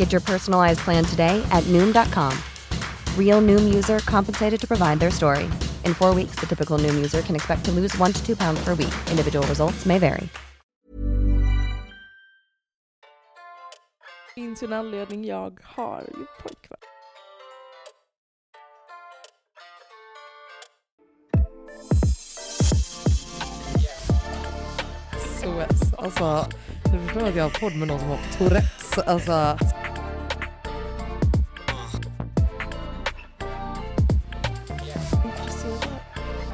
Get your personalized plan today at Noom.com. Real Noom user compensated to provide their story. In four weeks, the typical Noom user can expect to lose one to two pounds per week. Individual results may vary. Det finns ju en anledning jag har ju pojkvän. SOS. Alltså, du förstår att jag har podd med någon som har Tourettes. Alltså,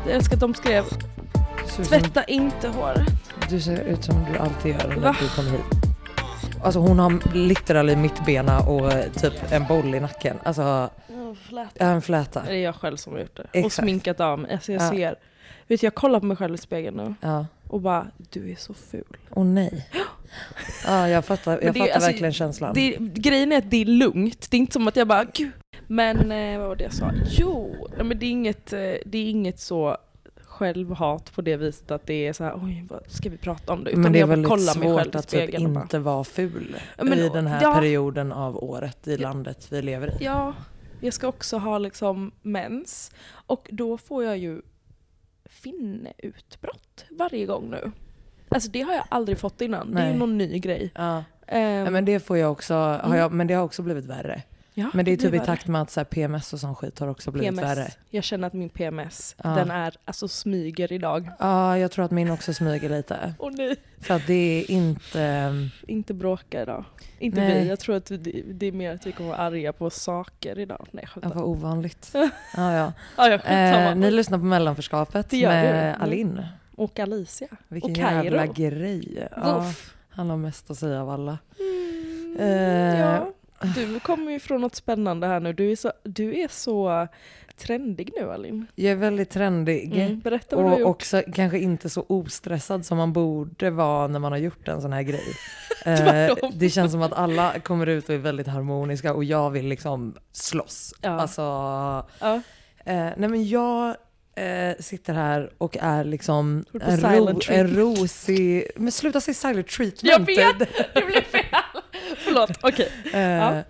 Jag älskar att de skrev tvätta inte håret. du ser ut som du alltid gör när Va? du kommer hit. Alltså hon har literally mittbena och eh, typ en boll i nacken. Alltså, har en fläta. Det är jag själv som har gjort det. Och Exakt. sminkat av mig. Alltså jag Ja. ser. Vet du, jag kollar på mig själv i spegeln nu Ja. och bara, du är så ful. Åh nej. Ja, jag fattar, jag det fattar alltså, verkligen känslan. Det, grejen är att det är lugnt. Det är inte som att jag bara, gud. Men eh, vad var det jag sa? Jo, nej, men det är inget, eh, det är inget så självhat på det viset att det är så här, oj vad ska vi prata om det? Utan Men det är väldigt svårt att typ inte vara ful Ja, men, i den här ja. perioden av året i landet vi lever i. Ja, jag ska också ha liksom mens. Och då får jag ju finneutbrott varje gång nu. Alltså det har jag aldrig fått innan. Det är Nej. ju någon ny grej. Ja. Ja, men det får jag också, har Mm. jag, men det har också blivit värre. Ja, Men det är typ i takt med att så här, PMS och sån skit har också blivit PMS. värre. Jag känner att min PMS, Ja. den är alltså smyger idag. Ja, jag tror att min också smyger lite. Åh nej. För att det är inte... Inte bråka idag. Inte Nej. vi, jag tror att det, det är mer att vi kommer vara arga på saker idag. Nej jag Ja, vad ovanligt. Ja, ja. Ja, jag. Eh, ni lyssnar på mellanförskapet Det med du. Mm. Alin. Och Alicia. Vilken och jävla Kairo. grej. Ja, han har mest att säga av alla. Mm, Eh, ja. Du kommer ju från något spännande här nu. Du är så, du är så trendig nu Alin. Jag är väldigt trendig. Mm, berätta vad du har Och gjort. också kanske inte så ostressad som man borde vara när man har gjort en sån här grej. Eh, det känns som att alla kommer ut och är väldigt harmoniska och jag vill liksom slåss. Ja. Alltså, Ja. eh, nej men jag eh, sitter här och är liksom en, ro, en rosig... Men sluta säga silent treatment. Jag vet! Det blev fel! Förlåt, okej. Eh, Ja.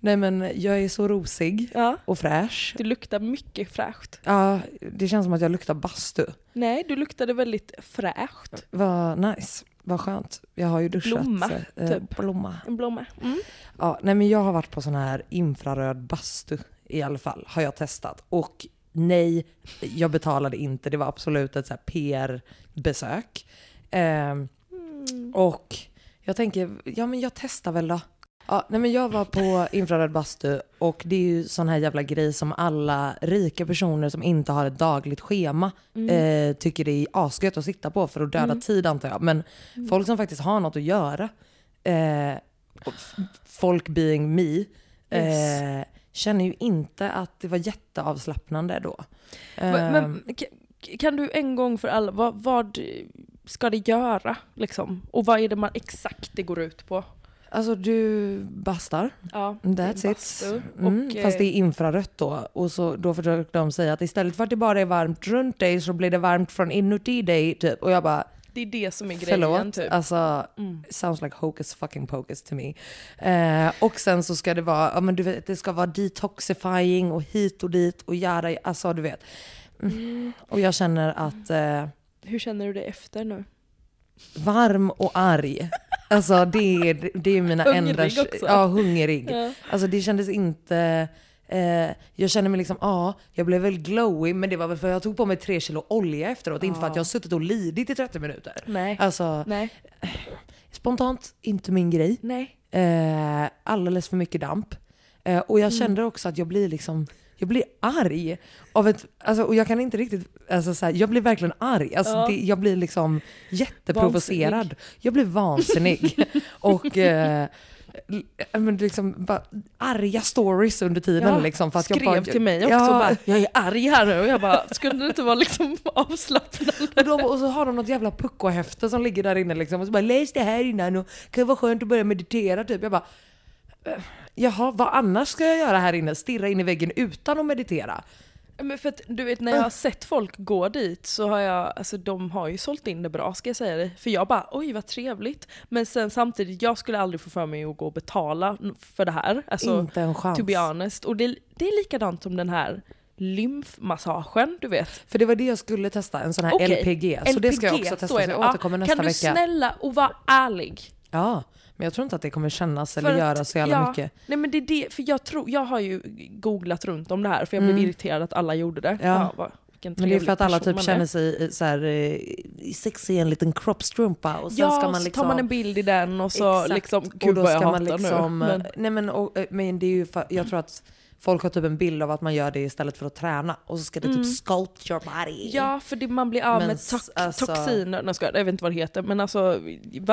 Nej men jag är så rosig Ja. och fräsch. Du luktar mycket fräscht. Ja, det känns som att jag luktar bastu. Nej, du luktade väldigt fräscht. Vad nice, vad skönt. Jag har ju duschat. Blomma, eh, typ. Blomma. En blomma. Mm. Ja, nej men jag har varit på sån här infraröd bastu i alla fall, har jag testat. Och nej, jag betalade inte. Det var absolut ett PR-besök. Ehm, Och jag tänker, ja men jag testar väl då. Ja, nej men jag var på infraröd bastu och det är ju sån här jävla grej som alla rika personer som inte har ett dagligt schema eh, tycker det är asgött att sitta på för att döda tid antar jag. Men folk som faktiskt har något att göra, eh, folk being me, eh, känner ju inte att det var jätteavslappnande då. Men, Ehm, men k- kan du en gång för alla, vad, vad ska det göra liksom? Och vad är det man exakt det går ut på? Alltså du bastar. Ja, That's it. Mm, Och, fast det är eh, infrarött då. Och så, då försökte de säga att istället för att det bara är varmt runt dig så blir det varmt från inuti dig. Typ. Och jag bara, det är det som är grejen förlåt. typ. Alltså, sounds like hocus fucking pocus to me. Eh, och sen så ska det vara, ja men du vet, det ska vara detoxifying och hit och dit och göra, alltså du vet. Mm. Och jag känner att eh, Hur känner du det efter nu? varm och arg. Alltså det är, det är mina Hungrig enda... också. Ja, hungrig. Ja. Alltså det kändes inte... Eh, jag känner mig liksom, ja, jag blev väl glowy, men det var väl för att jag tog på mig tre kilo olja efteråt, inte för att jag har suttit och lidit i 30 minuter. Nej. Alltså, Nej. spontant, inte min grej. Nej. Eh, alldeles för mycket damp. Eh, och jag Mm. kände också att jag blir liksom, jag blir arg. Av ett, alltså, och jag kan inte riktigt, alltså, så här, jag blir verkligen arg. Alltså, Ja. det, jag blir liksom jätteprovocerad. Vansinnig. Jag blir vansinnig. och eh, men liksom, bara, arga stories under tiden. Ja, liksom, för att skrev jag bara, till mig också ja, bara, jag är arg här nu. Och jag bara, skulle det inte vara liksom avslappnande? Och, de, och så har de något jävla puckohäfte som ligger där inne liksom. Och så bara läs det här innan och kan det vara skönt att börja meditera typ. Jag bara Jaha, vad annars ska jag göra här inne? Stirra in i väggen utan att meditera? Men för att du vet när jag har sett folk gå dit så har jag, alltså de har ju sålt in det bra ska jag säga det. För jag bara oj vad trevligt. Men sen samtidigt, jag skulle aldrig få för mig att gå och betala för det här. Alltså, inte en chans. to be honest. Och det, det är likadant som den här lymfmassagen, du vet. För det var det jag skulle testa, en sån här Okej, LPG. Så det ska jag också så testa, så, det. jag Ja, återkommer nästa Kan du vecka. snälla och vara ärlig? Ja, men jag tror inte att det kommer kännas eller göra så jävla ja, mycket. Nej men det är det, för jag tror, jag har ju googlat runt om det här för jag blev irriterad att alla gjorde det. Mm. Ja. vilken Men det är för att alla typ känner sig så här, eh, sexig i en liten kroppstrumpa och sen ja, ska man så liksom... tar man en bild i den och så Exakt. liksom, och gud då vad jag ska hatar man liksom, nu. Men, Nej men, och, eh, men det är ju för, jag tror att folk har typ en bild av att man gör det istället för att träna. Och så ska det typ sculpt your body. Mm. ja, för det, man blir av Men med tox, alltså- toxiner, nej, ska, jag vet inte vad det heter, men alltså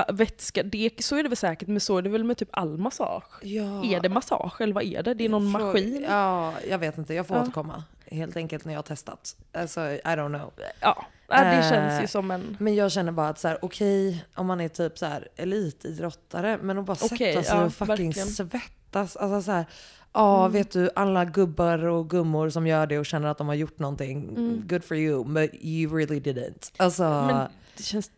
vätska, det, så är det väl säkert, men så är det väl med typ all massage? Ja. Är det massage eller vad är det? Det är någon Frå- maskin? Ja, jag vet inte. Jag får Ja. återkomma. Helt enkelt när jag har testat. Alltså, I don't know. Ja, ja, det Eh, känns ju som en... Men jag känner bara att så här, okej, om man är typ så här elitidrottare, men att bara Okej, sätta sig ja, och fucking verkligen. svettas. Alltså så här, ja Mm. vet du, alla gubbar och gummor som gör det och känner att de har gjort någonting, good for you, but you really didn't. Alltså, Mm. Men det känns...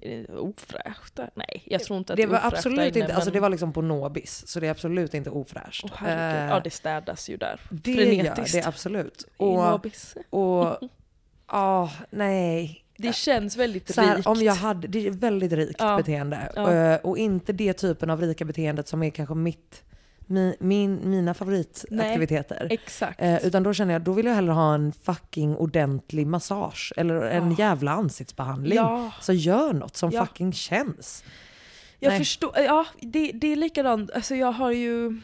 Är det ofräscht? Nej, jag tror inte att det är var ofräscht absolut där inte, inne, alltså men- det var liksom på Nobis, så det är absolut inte ofräscht. Herregud. Eh, ja, det städas ju där. det Frenetiskt. det absolut. I Och, Nobis. och ja, nej. Det känns väldigt Så här, rikt. om jag hade, det är väldigt rikt Ja. beteende. Ja. Eh, Och inte det typen av rika beteendet som är kanske mitt, min, min, mina favoritaktiviteter. Exakt. Eh, utan då känner jag, då vill jag hellre ha en fucking ordentlig massage. Eller en jävla ansiktsbehandling. Ja. Så gör något som Ja. fucking känns. Jag Nej. förstår, ja det, det är likadant, alltså jag har ju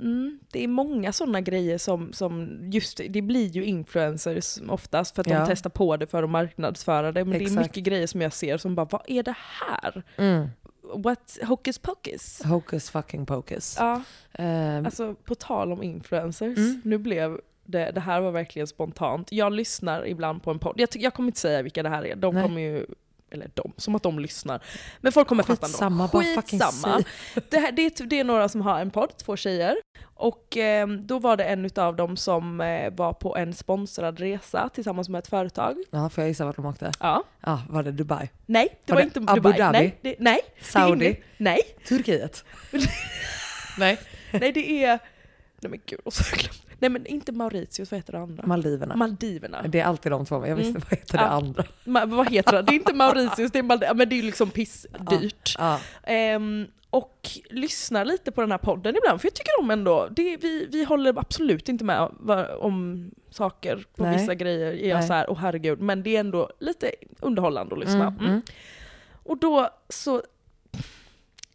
Mm, det är många sådana grejer som, som just det, blir ju influencers oftast för att Ja. de testar på det för att marknadsföra det. Men det är Exakt. mycket grejer som jag ser som bara, vad är det här? Mm. What hocus pocus? Hocus fucking pocus. Ja, Eh, alltså på tal om influencers, Mm. nu blev det, det här var verkligen spontant. Jag lyssnar ibland på en podd, jag, jag kommer inte säga vilka det här är, de Nej. kommer ju eller de, som att de lyssnar. Men folk kommer fatta Skitsamma, ändå. bara fucking Skitsamma. Det, här, det, är, det är några som har en podd, två tjejer. Och eh, då var det en av dem som eh, var på en sponsrad resa tillsammans med ett företag. ja, får jag gissa vart de åkte? Ja. Ja, var det Dubai? Nej, det Var var, det inte Abu Dubai. Dhabi? Nej, det, nej. Saudi? inget- Nej, Turkiet? Nej. nej det är... Nej men gud, så har jag glömt. Nej men inte Mauritius, vad heter det andra? Maldiverna. Maldiverna. det är alltid de två, jag visste Mm. vad heter det Ja. andra? Ma, vad heter det? Det är inte Mauritius, det är Maldiverna. Men det är ju liksom pissdyrt. Ja. Ehm, och lyssnar lite på den här podden ibland, för jag tycker om ändå, det, vi, vi håller absolut inte med om saker på Nej. vissa grejer. Är jag Nej. så här, åh herregud, men det är ändå lite underhållande att lyssna. Mm, Mm. mm. Och då så,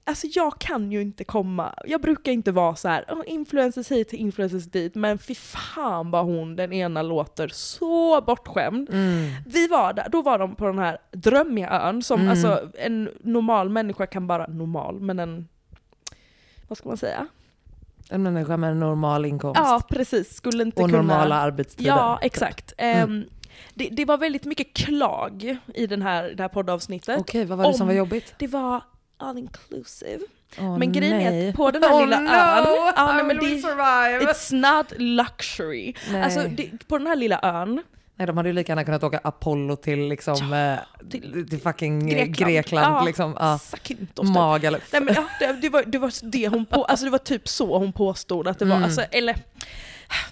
alltså jag kan ju inte komma, jag brukar inte vara så här, "Åh, influencers hit, influencers dit, men fy fan vad hon den ena låter så bortskämd. Mm. Vi var där, då var de på den här drömmiga ön som Mm. alltså en normal människa kan bara, normal, men en, vad ska man säga? En människa med en normal inkomst. Ja precis, skulle inte och kunna... normala arbetstider. Ja exakt. Mm. Ehm, det, det var väldigt mycket klag i den här, det här poddavsnittet. Okej, vad var det som Om- var jobbigt? Det var all inclusive. Åh, Men grejen är nej. att på den här Oh, lilla no, ön, ja, nej, men det, survive? it's not luxury. Nej. Alltså det, på den här lilla ön, Nej, de hade ju lika gärna kunnat åka Apollo till liksom, eh, till till, fucking Grekland. Grekland. Ja, liksom. ja. Typ. Magaluf. Nej, men, ja, det, det, var, det var det hon på, alltså det var typ så hon påstod att det var. Mm. Alltså, eller,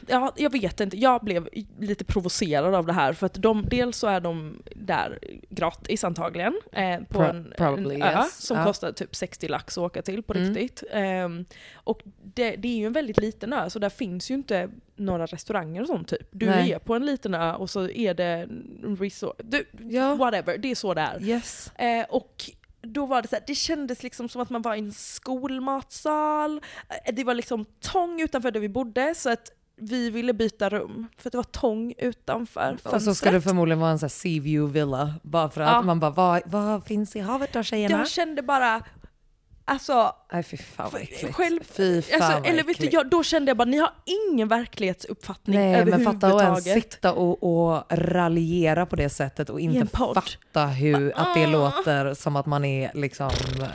ja, jag vet inte, jag blev lite provocerad av det här för att de, dels så är de där gratis antagligen eh, på Pro- en, probably, en ö yes. som Ja. kostar typ 60 lax att åka till på Mm. riktigt. Ehm, och det, det är ju en väldigt liten ö så där finns ju inte några restauranger och sånt typ. Du Nej. är på en liten ö och så är det resort, du, Ja. whatever, det är så det är. Yes. Eh, och då var det så här, det kändes liksom som att man var i en skolmatsal. Eh, Det var liksom tång utanför där vi bodde så att vi ville byta rum. För att det var tång utanför Och så ska fönstret. det förmodligen vara en sån här Sea View villa. Bara för att Ja. man bara, vad, vad finns i havet då tjejerna? Jag kände bara, alltså, Nej fy fan vad äckligt. själv, fy fan alltså eller vet du, jag, då kände jag bara, ni har ingen verklighetsuppfattning Nej men fatta att ens överhuvudtaget. sitta och, och raljera på det sättet och inte fatta hur, att det Ah. låter som att man är liksom,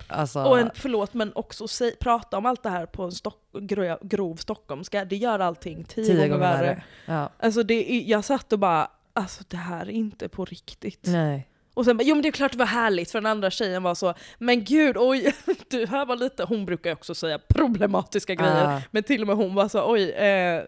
alltså, Och en, förlåt men också säg, prata om allt det här på en stock, grov, grov stockholmska, det gör allting tio, tio gånger, gånger värre. Ja. Alltså det, jag satt och bara, alltså det här är inte på riktigt. Nej. Och sen bara, jo men det är klart det var härligt för den andra tjejen var så, men gud oj, du här var lite, hon brukar också säga problematiska grejer, Ah. men till och med hon var så, oj, eh,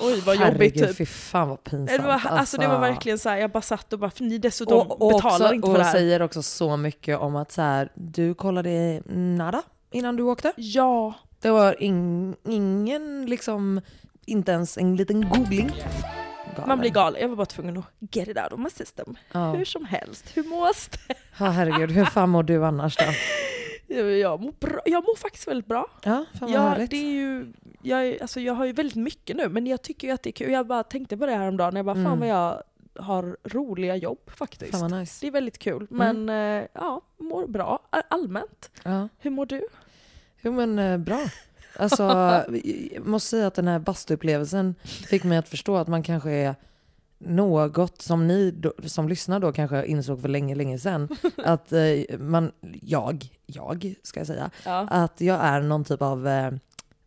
oj vad Herregud, jobbigt typ. fy fan vad pinsamt. Det var, alltså, det var verkligen så här, jag bara satt och bara, för ni dessutom och, och betalar också, inte för och det här. säger också så mycket om att så här, du kollade nada innan du åkte. Ja, Det var ing, ingen, liksom, inte ens en liten googling. Galen. man blir galen. Jag var bara tvungen att get it out of my system. Ja. Hur som helst, hur mås det? Ja, herregud, hur fan mår du annars då? Jag mår, bra. jag mår faktiskt väldigt bra. Ja, fan vad Ja, härligt. det är ju, jag, alltså jag har ju väldigt mycket nu, men jag tycker ju att det är kul. Jag bara tänkte på det här om dagen. jag bara fan Mm. vad jag har roliga jobb faktiskt. Fan nice. Det är väldigt kul, men eh, ja, mår bra all- allmänt. Ja. Hur mår du? Jo men eh, bra. Alltså, jag måste säga att den här bastuupplevelsen fick mig att förstå att man kanske är något som ni då, som lyssnar då kanske insåg för länge, länge sedan. Att eh, man, jag, jag ska jag säga, Ja. att jag är någon typ av eh,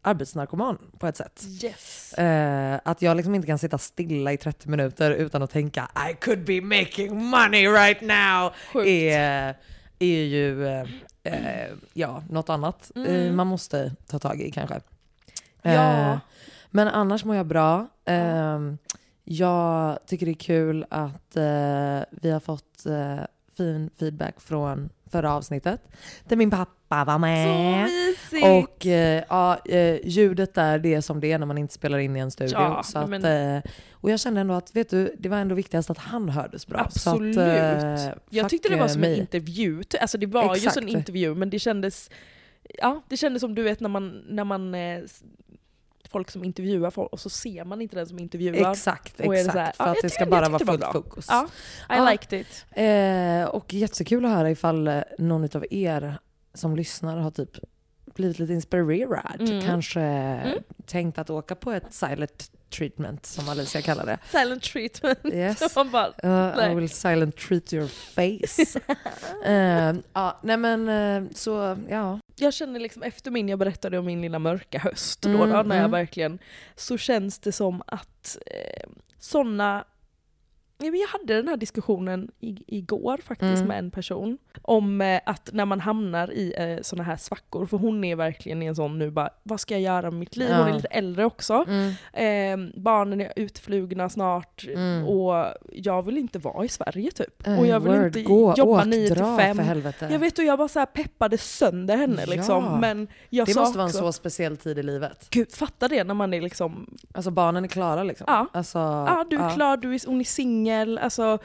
arbetsnarkoman på ett sätt. Yes. Eh, att jag liksom inte kan sitta stilla i 30 minuter utan att tänka I could be making money right now. Sjukt. Är, är ju eh, eh, ja, något annat eh, Mm. man måste ta tag i kanske. Ja. Eh, men annars mår jag bra. Eh, jag tycker det är kul att eh, vi har fått eh, fin feedback från förra avsnittet. Där min pappa var Så med. mysigt! Och eh, ja, eh, ljudet där, det är som det är när man inte spelar in i en studio. Ja, så att, men- eh, och jag kände ändå att, vet du, det var ändå viktigast att han hördes bra. Absolut. Så att, eh, jag tyckte det var som en intervju. Alltså det var ju Exakt. som en intervju, men det kändes, ja, det kändes som du vet när man, när man folk som intervjuar folk och så ser man inte den som intervjuar. Exakt, Och exakt. så här, för att det ska bara vara var fullt bra. fokus. Ja, I Ja. liked it. Eh, och jättekul att höra ifall någon av er som lyssnar har typ blivit lite inspirerad. Mm. Kanske tänkt att åka på ett silent treatment som Alicia kallar det. Silent treatment. Yes. Bara, Uh, I will silent treat your face. Eh, ja, nej men eh, så, ja. jag känner liksom efter min, jag berättade om min lilla mörka höst då, Mm, då när jag mm. verkligen, så känns det som att eh, sådana Ja, men Jag hade den här diskussionen igår faktiskt Mm. med en person om eh, att när man hamnar i eh, sådana här svackor, för hon är verkligen i en sån nu bara, vad ska jag göra med mitt liv? Hon är Ja. lite äldre också. Eh, barnen är utflugna snart Mm. och jag vill inte vara i Sverige typ. Eh, och jag vill word, inte gå, jobba åk, 9 till dra 5. för helvete. Jag vet och jag bara så peppade sönder henne Ja. liksom. Men jag det sa måste vara en också, så speciell tid i livet. Gud, fatta det när man är liksom, Alltså barnen är klara liksom. Ja. Alltså, ja du är klar, du är, hon är singel, alltså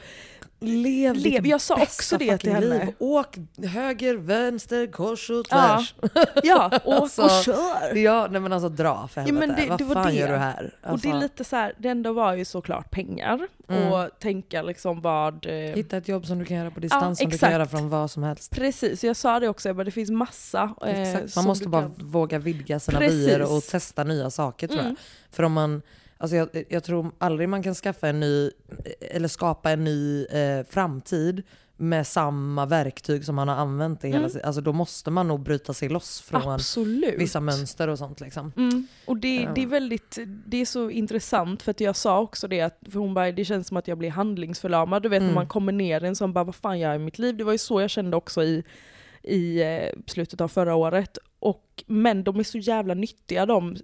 Lev, Lev. Jag sa också det till henne. Liv. Åk höger, vänster, kors och Ja. tvärs. ja, och, Alltså, och kör! Ja, nej men alltså dra för Ja, helvete. men det- Vad det fan det. gör du här? Och det Alltså, är lite så här, det enda var ju såklart pengar Mm. och tänka liksom vad... Eh, Hitta ett jobb som du kan göra på distans som du kan göra från vad som helst. Precis, jag sa det också, jag bara, det finns massa. eh, Man måste bara kan- våga vidga sina vyer och testa nya saker tror Mm. jag. För om man, alltså jag, jag tror aldrig man kan skaffa en ny, eller skapa en ny eh, framtid med samma verktyg som man har använt i hela Mm. sitt... Alltså då måste man nog bryta sig loss från Absolut. vissa mönster och sånt liksom. Mm. Och det, det är väldigt, det är så intressant för att jag sa också det att för hon bara, det känns som att jag blir handlingsförlamad. Du vet när Mm. man kommer ner i en sån bara, vad fan gör jag i mitt liv? Det var ju så jag kände också i, i eh, slutet av förra året. Och, men de är så jävla nyttiga de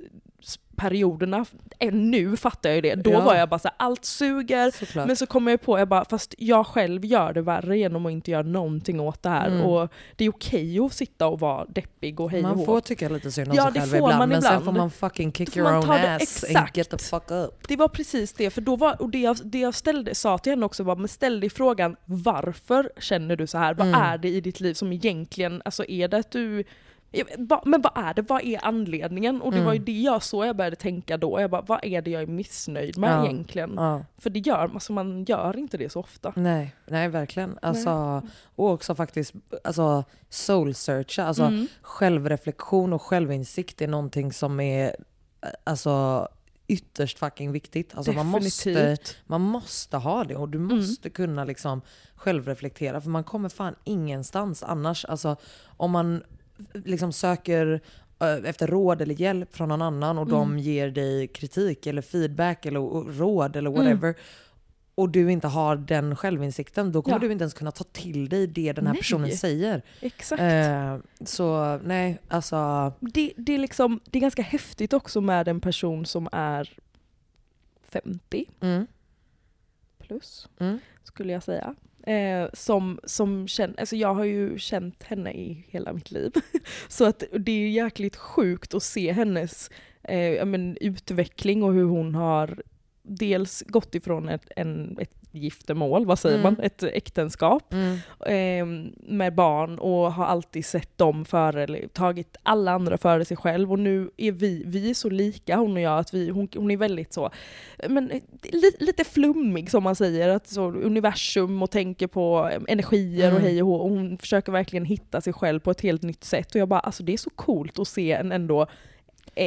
perioderna. Nu fattar jag ju det. Då Ja. var jag bara så här, allt suger. Såklart. Men så kommer jag på, jag bara, fast jag själv gör det värre genom att inte göra någonting åt det här. Mm. Och det är okej att sitta och vara deppig och hej man får tycka lite synd om Ja, sig det själv ibland, man men sen ibland. får man fucking kick your own ass and exakt. get the fuck up. Det var precis det, för då var, och det jag, det jag ställde, sa till henne också var, men ställ dig frågan varför känner du så här? Vad Mm. är det i ditt liv som egentligen, alltså är det att du men vad är det? Vad är anledningen? Och det var ju Mm. det jag så jag började tänka då. Jag bara, vad är det jag är missnöjd med Ja. egentligen? Ja. För det gör, alltså man gör inte det så ofta. Nej, nej verkligen. Alltså, och också faktiskt alltså, soul searcha, alltså Mm. självreflektion och självinsikt är någonting som är alltså, ytterst fucking viktigt. Alltså, man, måste, man måste ha det och du Mm. måste kunna liksom självreflektera för man kommer fan ingenstans annars. Alltså, om man liksom söker eh, efter råd eller hjälp från någon annan och de Mm. ger dig kritik eller feedback eller råd eller whatever och du inte har den självinsikten, då kommer Ja. du inte ens kunna ta till dig det den här Nej. personen säger. Exakt. Eh, så nej, alltså... det, det, är liksom, det är ganska häftigt också med en person som är 50 Mm, plus, mm, skulle jag säga. Eh, som, som känner, alltså jag har ju känt henne i hela mitt liv. Så att det är jäkligt sjukt att se hennes eh, men, utveckling och hur hon har dels gått ifrån ett, en, ett giftermål, vad säger Mm. man, ett äktenskap mm, eh, med barn och har alltid sett dem före, eller tagit alla andra före sig själv. Och nu är vi, vi är så lika hon och jag, att vi, hon, hon är väldigt så, men eh, li, lite flummig som man säger, att så universum och tänker på eh, energier och Mm. hej och hå. Och hon försöker verkligen hitta sig själv på ett helt nytt sätt. Och jag bara, alltså det är så coolt att se en ändå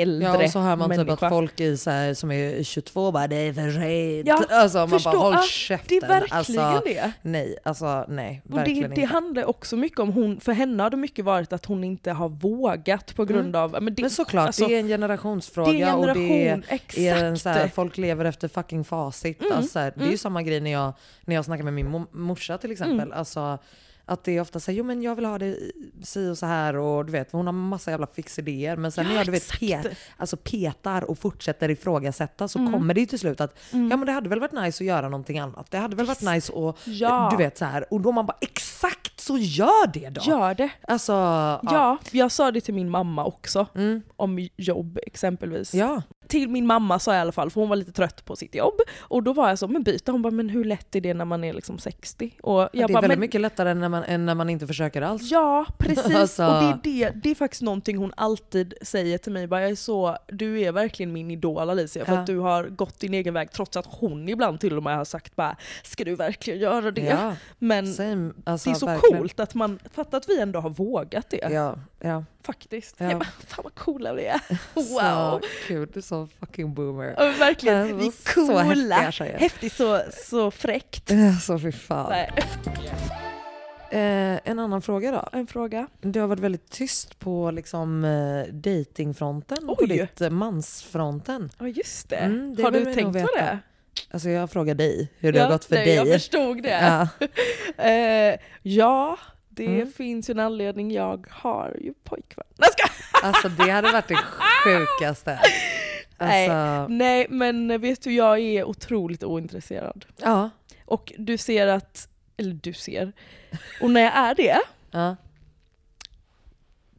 äldre Ja, och så hör man typ människa. att folk i så här, som är 22 bara det är för sent. Ja, alltså, man förstå- bara håll ja, käften. Det är verkligen alltså, det. Nej, alltså nej. Och det, Verkligen det inte. handlar också mycket om, hon, för henne har det mycket varit att hon inte har vågat på grund av... Men, det, Men såklart, alltså, det är en generationsfråga det är en och det generation, är, exakt. är en så här, folk lever efter fucking facit. Mm, Alltså, Det är mm. ju samma grej när jag, när jag snackar med min mo- morsa till exempel. Mm. Alltså, att det är ofta såhär, jo men jag vill ha det si och så här och du vet, hon har massa jävla fixidéer. Men sen Ja, när jag du vet, pet, alltså petar och fortsätter ifrågasätta så Mm. kommer det ju till slut att, Mm. ja men det hade väl varit nice att göra någonting annat. Det hade väl varit nice att, Ja. du vet så här. Och då man bara, exakt så gör det då! Gör det. Alltså, Ja. jag sa det till min mamma också, Mm. om jobb exempelvis. Ja. Till min mamma sa jag i alla fall, för hon var lite trött på sitt jobb. Och då var jag så, men byta. Hon bara, men hur lätt är det när man är liksom 60? Och jag det är bara, väldigt men, mycket lättare än när man, än när man inte försöker alls. Ja, precis. Alltså- Och det är, det, det är faktiskt någonting hon alltid säger till mig. Bara, jag är så, du är verkligen min idol Alicia, för Ja. att du har gått din egen väg trots att hon ibland till och med har sagt bara, ska du verkligen göra det? Ja, Men same. Alltså, det är så verkligen. coolt att man, fattar att vi ändå har vågat det. Ja, ja. Faktiskt. Ja. Jag bara, fan vad coola vi är. Wow. Så kul, du är så fucking boomer. Ja, verkligen, vi är så coola. tjejer. Häftigt, så, så fräckt. Alltså fy fan. Eh, en annan fråga då. En fråga. Du har varit väldigt tyst på liksom, eh, datingfronten, på Oj. ditt eh, mansfronten. Ja just det. Mm, det har du tänkt på det? Alltså jag frågar dig hur det ja, har gått för nej, dig. Jag förstod det. Ja. Eh, ja, det Mm. finns ju en anledning. Jag har ju pojkvän. Alltså det hade varit det sjukaste. Nej. Alltså, Nej, men vet du, jag är otroligt ointresserad. ja. Och du ser att, eller du ser, och när jag är det, ja.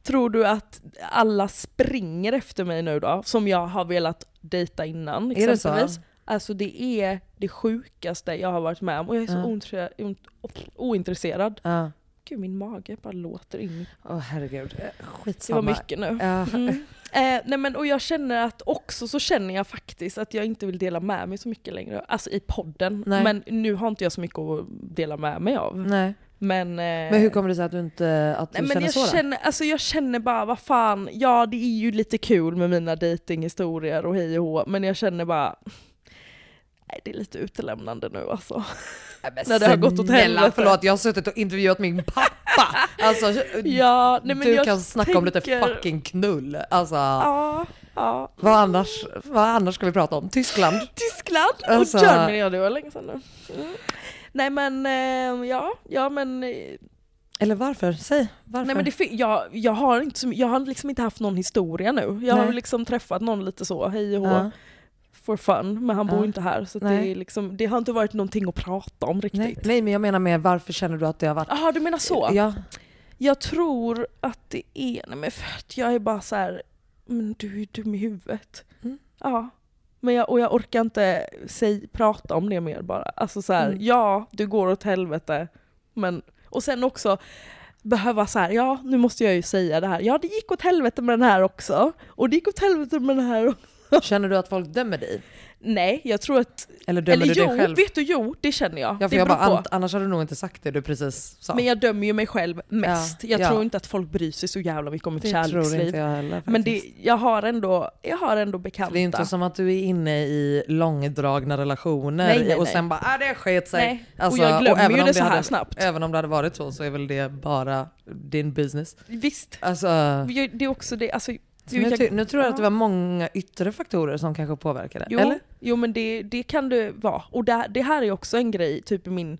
tror du att alla springer efter mig nu då? Som jag har velat dejta innan Är det så? exempelvis. Alltså det är det sjukaste jag har varit med om och jag är så Ja. ointresserad. Gud min mage bara låter in. Åh herregud. Eh, Det Skitsamma. var mycket nu. Ja. Mm. Eh, nej men, och jag känner att också så känner jag faktiskt att jag inte vill dela med mig så mycket längre. Alltså i podden. Nej. Men nu har inte jag så mycket att dela med mig av. Nej. Men, eh, Men hur kommer det sig att du inte att du Nej, men känner jag, så känner, alltså jag känner bara, vad fan, ja det är ju lite kul med mina datinghistorier och hej och hå, men jag känner bara, nej det är lite utelämnande nu alltså. när det har gått åt helvete. förlåt jag har suttit och intervjuat min pappa. Alltså, Ja, nej men du jag kan snacka om lite fucking knull. Alltså, Ja, ja. vad, annars, vad annars ska vi prata om? Tyskland? Tyskland Alltså- och Germany, ja det var länge sedan nu. Mm. Nej men, eh, ja, ja men, eh, Eller varför? Säg varför. nej men det, jag, jag, har inte, jag har liksom inte haft någon historia nu. Jag har Nej. liksom träffat någon lite så, hej och hå, Ja. For fun, men han bor inte här. Så det, Nej. är liksom, det har inte varit någonting att prata om Nej, riktigt. nej men jag menar med varför känner du att det har varit... Jaha du menar så? Ja. Jag tror att det är, nej men för att jag är bara så här, men du är dum i huvudet. Mm. Ja. Men jag, och jag orkar inte säg, prata om det mer bara. Alltså så här, Mm. ja du går åt helvete, men och sen också behöva så här, ja nu måste jag ju säga det här, ja det gick åt helvete med den här också, och det gick åt helvete med den här också. Känner du att folk dömer dig? Nej, jag tror att, Eller dömer eller du jo, dig själv? vet du, jo det känner jag. Ja, för det jag bara, annars hade du nog inte sagt det du precis sa. Men jag dömer ju mig själv mest. Ja, jag ja. tror inte att folk bryr sig så jävla mycket om mitt det tror kärleksliv. inte jag heller faktiskt. Men det, jag, har ändå, jag har ändå bekanta. Det är inte som att du är inne i långdragna relationer Nej, nej, och nej. sen bara ah, det sket sig. Nej, Alltså, och jag glömmer även ju det så här hade, snabbt. Även om det hade varit så så är väl det bara din business. Visst. Alltså, Det är också det, alltså, nu, ty- nu tror jag att det var många yttre faktorer som kanske påverkade. Jo, Eller? jo men det, det kan det vara. Och det, det här är också en grej typ i min,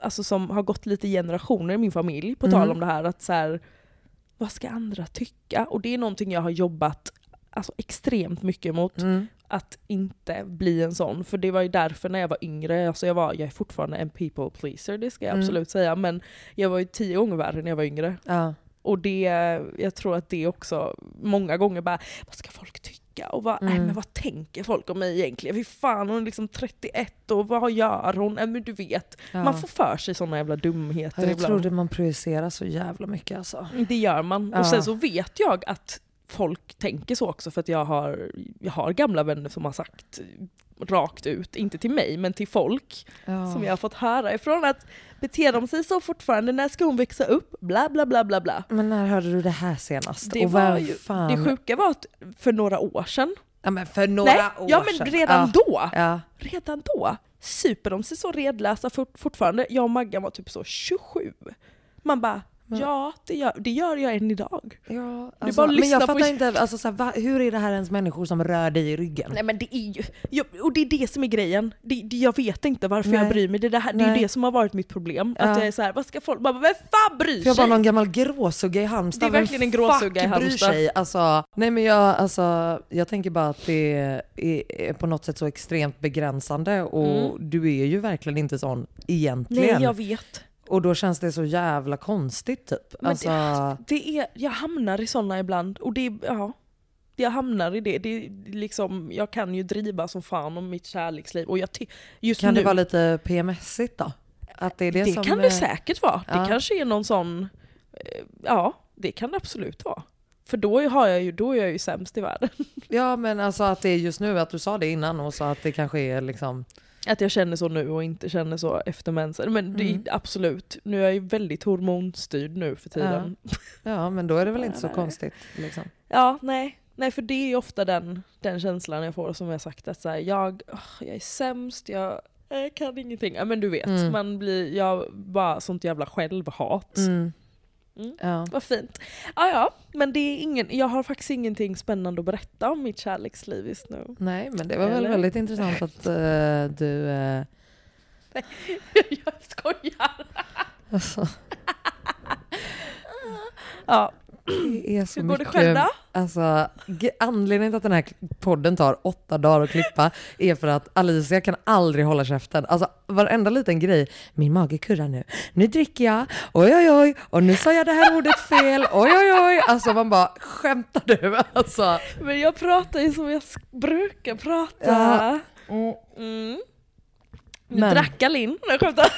alltså som har gått lite generationer i min familj, på tal Mm. om det här att så här, vad ska andra tycka? Och det är någonting jag har jobbat alltså, extremt mycket mot. Mm. att inte bli en sån. För det var ju därför när jag var yngre, alltså jag, var, jag är fortfarande en people pleaser, det ska jag Mm. absolut säga, men jag var ju tio gånger värre när jag var yngre. Ja. Och det, jag tror att det också, många gånger bara, vad ska folk tycka? Och vad, Mm. men vad tänker folk om mig egentligen? Fy fan, hon är liksom 31 och vad gör hon? Nej, men du vet, Ja. man får för sig såna jävla dumheter Ja, jag ibland. trodde man projicerar så jävla mycket alltså. Det gör man. Ja. Och sen så vet jag att folk tänker så också för att jag har, jag har gamla vänner som har sagt rakt ut, inte till mig men till folk Ja. som jag har fått höra ifrån att beter de sig så fortfarande, när ska hon växa upp? Bla bla bla bla bla. Men när hörde du det här senast? Det, och var ju, fan... det sjuka var att för några år sedan, Ja men för några nej, år ja men sedan. redan ja. då, Ja. redan då super de sig så redlösa fort, fortfarande. Jag och Maggan var typ så 27. Man bara, ja det gör, det gör jag än idag. Ja, alltså, bara men jag på- fattar inte, alltså, så här, va, hur är det här ens människor som rör dig i ryggen? Nej men det är ju, jag, och det är det som är grejen. Det, det, jag vet inte varför Nej. jag bryr mig. Det, är det, här, det är ju det som har varit mitt problem. Ja. Att jag är såhär, vad ska folk, bara, vem fan bryr För jag sig? var någon gammal gråsugga i Halmstad. Det är verkligen en gråsugga i Halmstad. Bryr sig? Alltså, nej men jag, alltså, jag tänker bara att det är, är på något sätt så extremt begränsande och du är ju verkligen inte sån egentligen. Nej jag vet. Och då känns det så jävla konstigt typ. Men alltså, det, det är, jag hamnar i sådana ibland och det, ja. Jag hamnar i det. det liksom, jag kan ju driva som fan om mitt kärleksliv och jag just kan nu, det vara lite PMSigt då? Att det är det, det som kan är- det säkert vara. Ja. Det kanske är någon sån, eh, ja det kan det absolut vara. För då, har jag ju, då är jag ju sämst i världen. Ja men alltså att det är just nu, att du sa det innan och så att det kanske är liksom... Att jag känner så nu och inte känner så efter mensen. Men det, Mm. absolut, nu är jag ju väldigt hormonstyrd nu för tiden. Ja, Ja men då är det väl inte så Nej. konstigt. Liksom. nej. Nej för det är ju ofta den, den känslan jag får som jag sagt att så här, jag, åh, jag är sämst, jag, jag kan ingenting. Ja men du vet, Mm. man blir, jag bara sånt jävla självhat. Mm. Mm. Ja. Vad fint. Ja ja, men det är ingen, jag har faktiskt ingenting spännande att berätta om mitt kärleksliv just nu. Nej men det var väl Eller? väldigt intressant att eh, du... eh, jag skojar! alltså, Ja, det är så hur går det mycket... själv då? Alltså, ge- anledningen till att den här podden tar åtta dagar att klippa är för att Alicia kan aldrig hålla käften. Alltså varenda liten grej. Min mage kurrar nu. Nu dricker jag. Oj oj oj. Och nu sa jag det här ordet fel. Oj oj oj. Alltså man bara, skämtar du? Alltså, Men jag pratar ju som jag brukar prata. Ja. Mm. Nu drack Alin. Nej jag skämtar.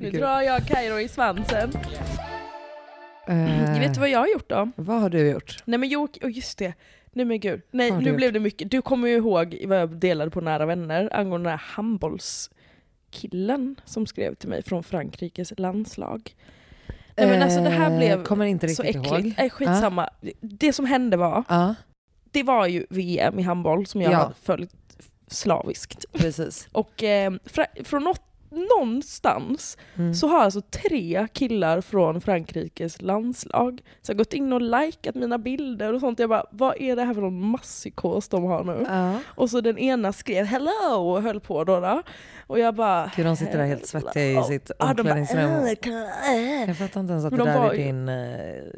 Nu drar jag Kairo i svansen. Eh, Vet du vad jag har gjort då? vad har du gjort? Nej men jo, oh, just det. Nej men gud. Nej har nu du blev det mycket. Du kommer ju ihåg vad jag delade på nära vänner angående den här handbollskillen som skrev till mig från Frankrikes landslag. Nej men alltså det här Eh, blev kommer inte så riktigt äckligt. ihåg. Nej skitsamma. Det som hände var, Ja, det var ju VM i handboll som jag Ja. hade följt slaviskt. precis. Och eh, fra, från något, någonstans Mm. så har alltså tre killar från Frankrikes landslag så gått in och likat mina bilder och sånt. Jag bara, vad är det här för någon masspsykos de har nu? Ja. Och så den ena skrev hello och höll på då. då. Och jag bara... Gud, de sitter där helt svettiga i sitt omklädningsrum. Jag fattar inte ens att det de där var är din... eh,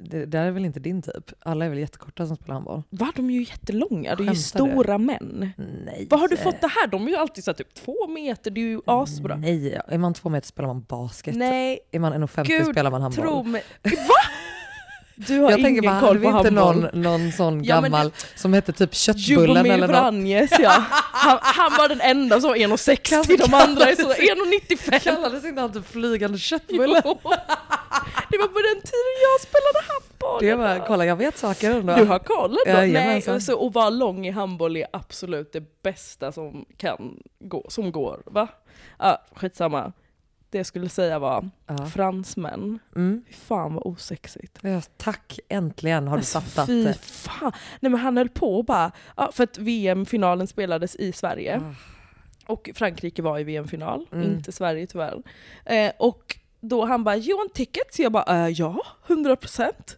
Det där är väl inte din typ? Alla är väl jättekorta som spelar handboll? Va, de är ju jättelånga, det är ju Skämtar du? stora män. Nej. Var har du fått det här? De är ju alltid så typ två meter, det är ju asbra. Nej, är man två meter spelar man basket. Nej, Är man 1,50 Gud, spelar man handboll. tro mig. Va? Du har jag ingen tänker koll på inte handboll. någon, någon sån Ja, gammal som hette typ Köttbullen eller något? Vranjes ja. Han, han var den enda som var 1,60, de andra är så 1,95. Kallades inte han typ flygande köttbulle? Jo. Det var på den tiden jag spelade handboll. Det var, kolla jag vet saker ändå. Du har koll ändå? Nej, Jajamensan. alltså, att vara lång i handboll är absolut det bästa som kan gå, som går. Va? Ja, skitsamma. Det jag skulle säga var Ja. fransmän. Mm. Fy fan vad osexigt. Ja, tack, äntligen har du Alltså, fattat fy det. fan. Nej men han höll på och bara, ja, för att VM-finalen spelades i Sverige. Ah. Och Frankrike var i VM-final, Mm. inte Sverige tyvärr. Eh, och då han bara, you want tickets? Jag bara, eh, ja, 100%.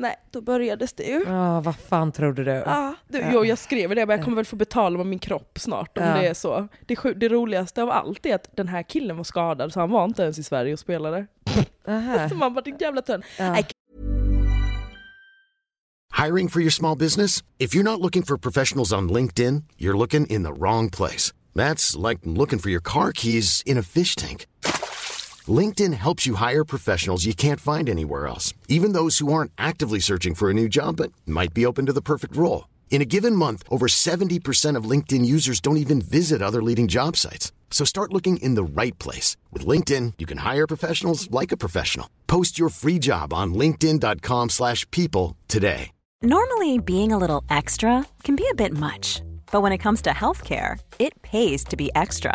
Nej, då börjades det ju. Ja, vad fan trodde du? Ja, du, Ja. jo, jag skrev det, men jag kommer väl få betala med min kropp snart om Ja. det är så. Det, det roligaste av allt är att den här killen var skadad, så han var inte ens i Sverige och spelade. Så man bara, din jävla tönn. Ja. Hiring for your small business? If you're not looking for professionals on LinkedIn, you're looking in the wrong place. That's like looking for your car keys in a fish tank. LinkedIn helps you hire professionals you can't find anywhere else, even those who aren't actively searching for a new job but might be open to the perfect role. In a given month, over 70% of LinkedIn users don't even visit other leading job sites. So start looking in the right place. With LinkedIn, you can hire professionals like a professional. Post your free job on linkedin.com/people slash people today. Normally, being a little extra can be a bit much, but when it comes to healthcare, it pays to be extra.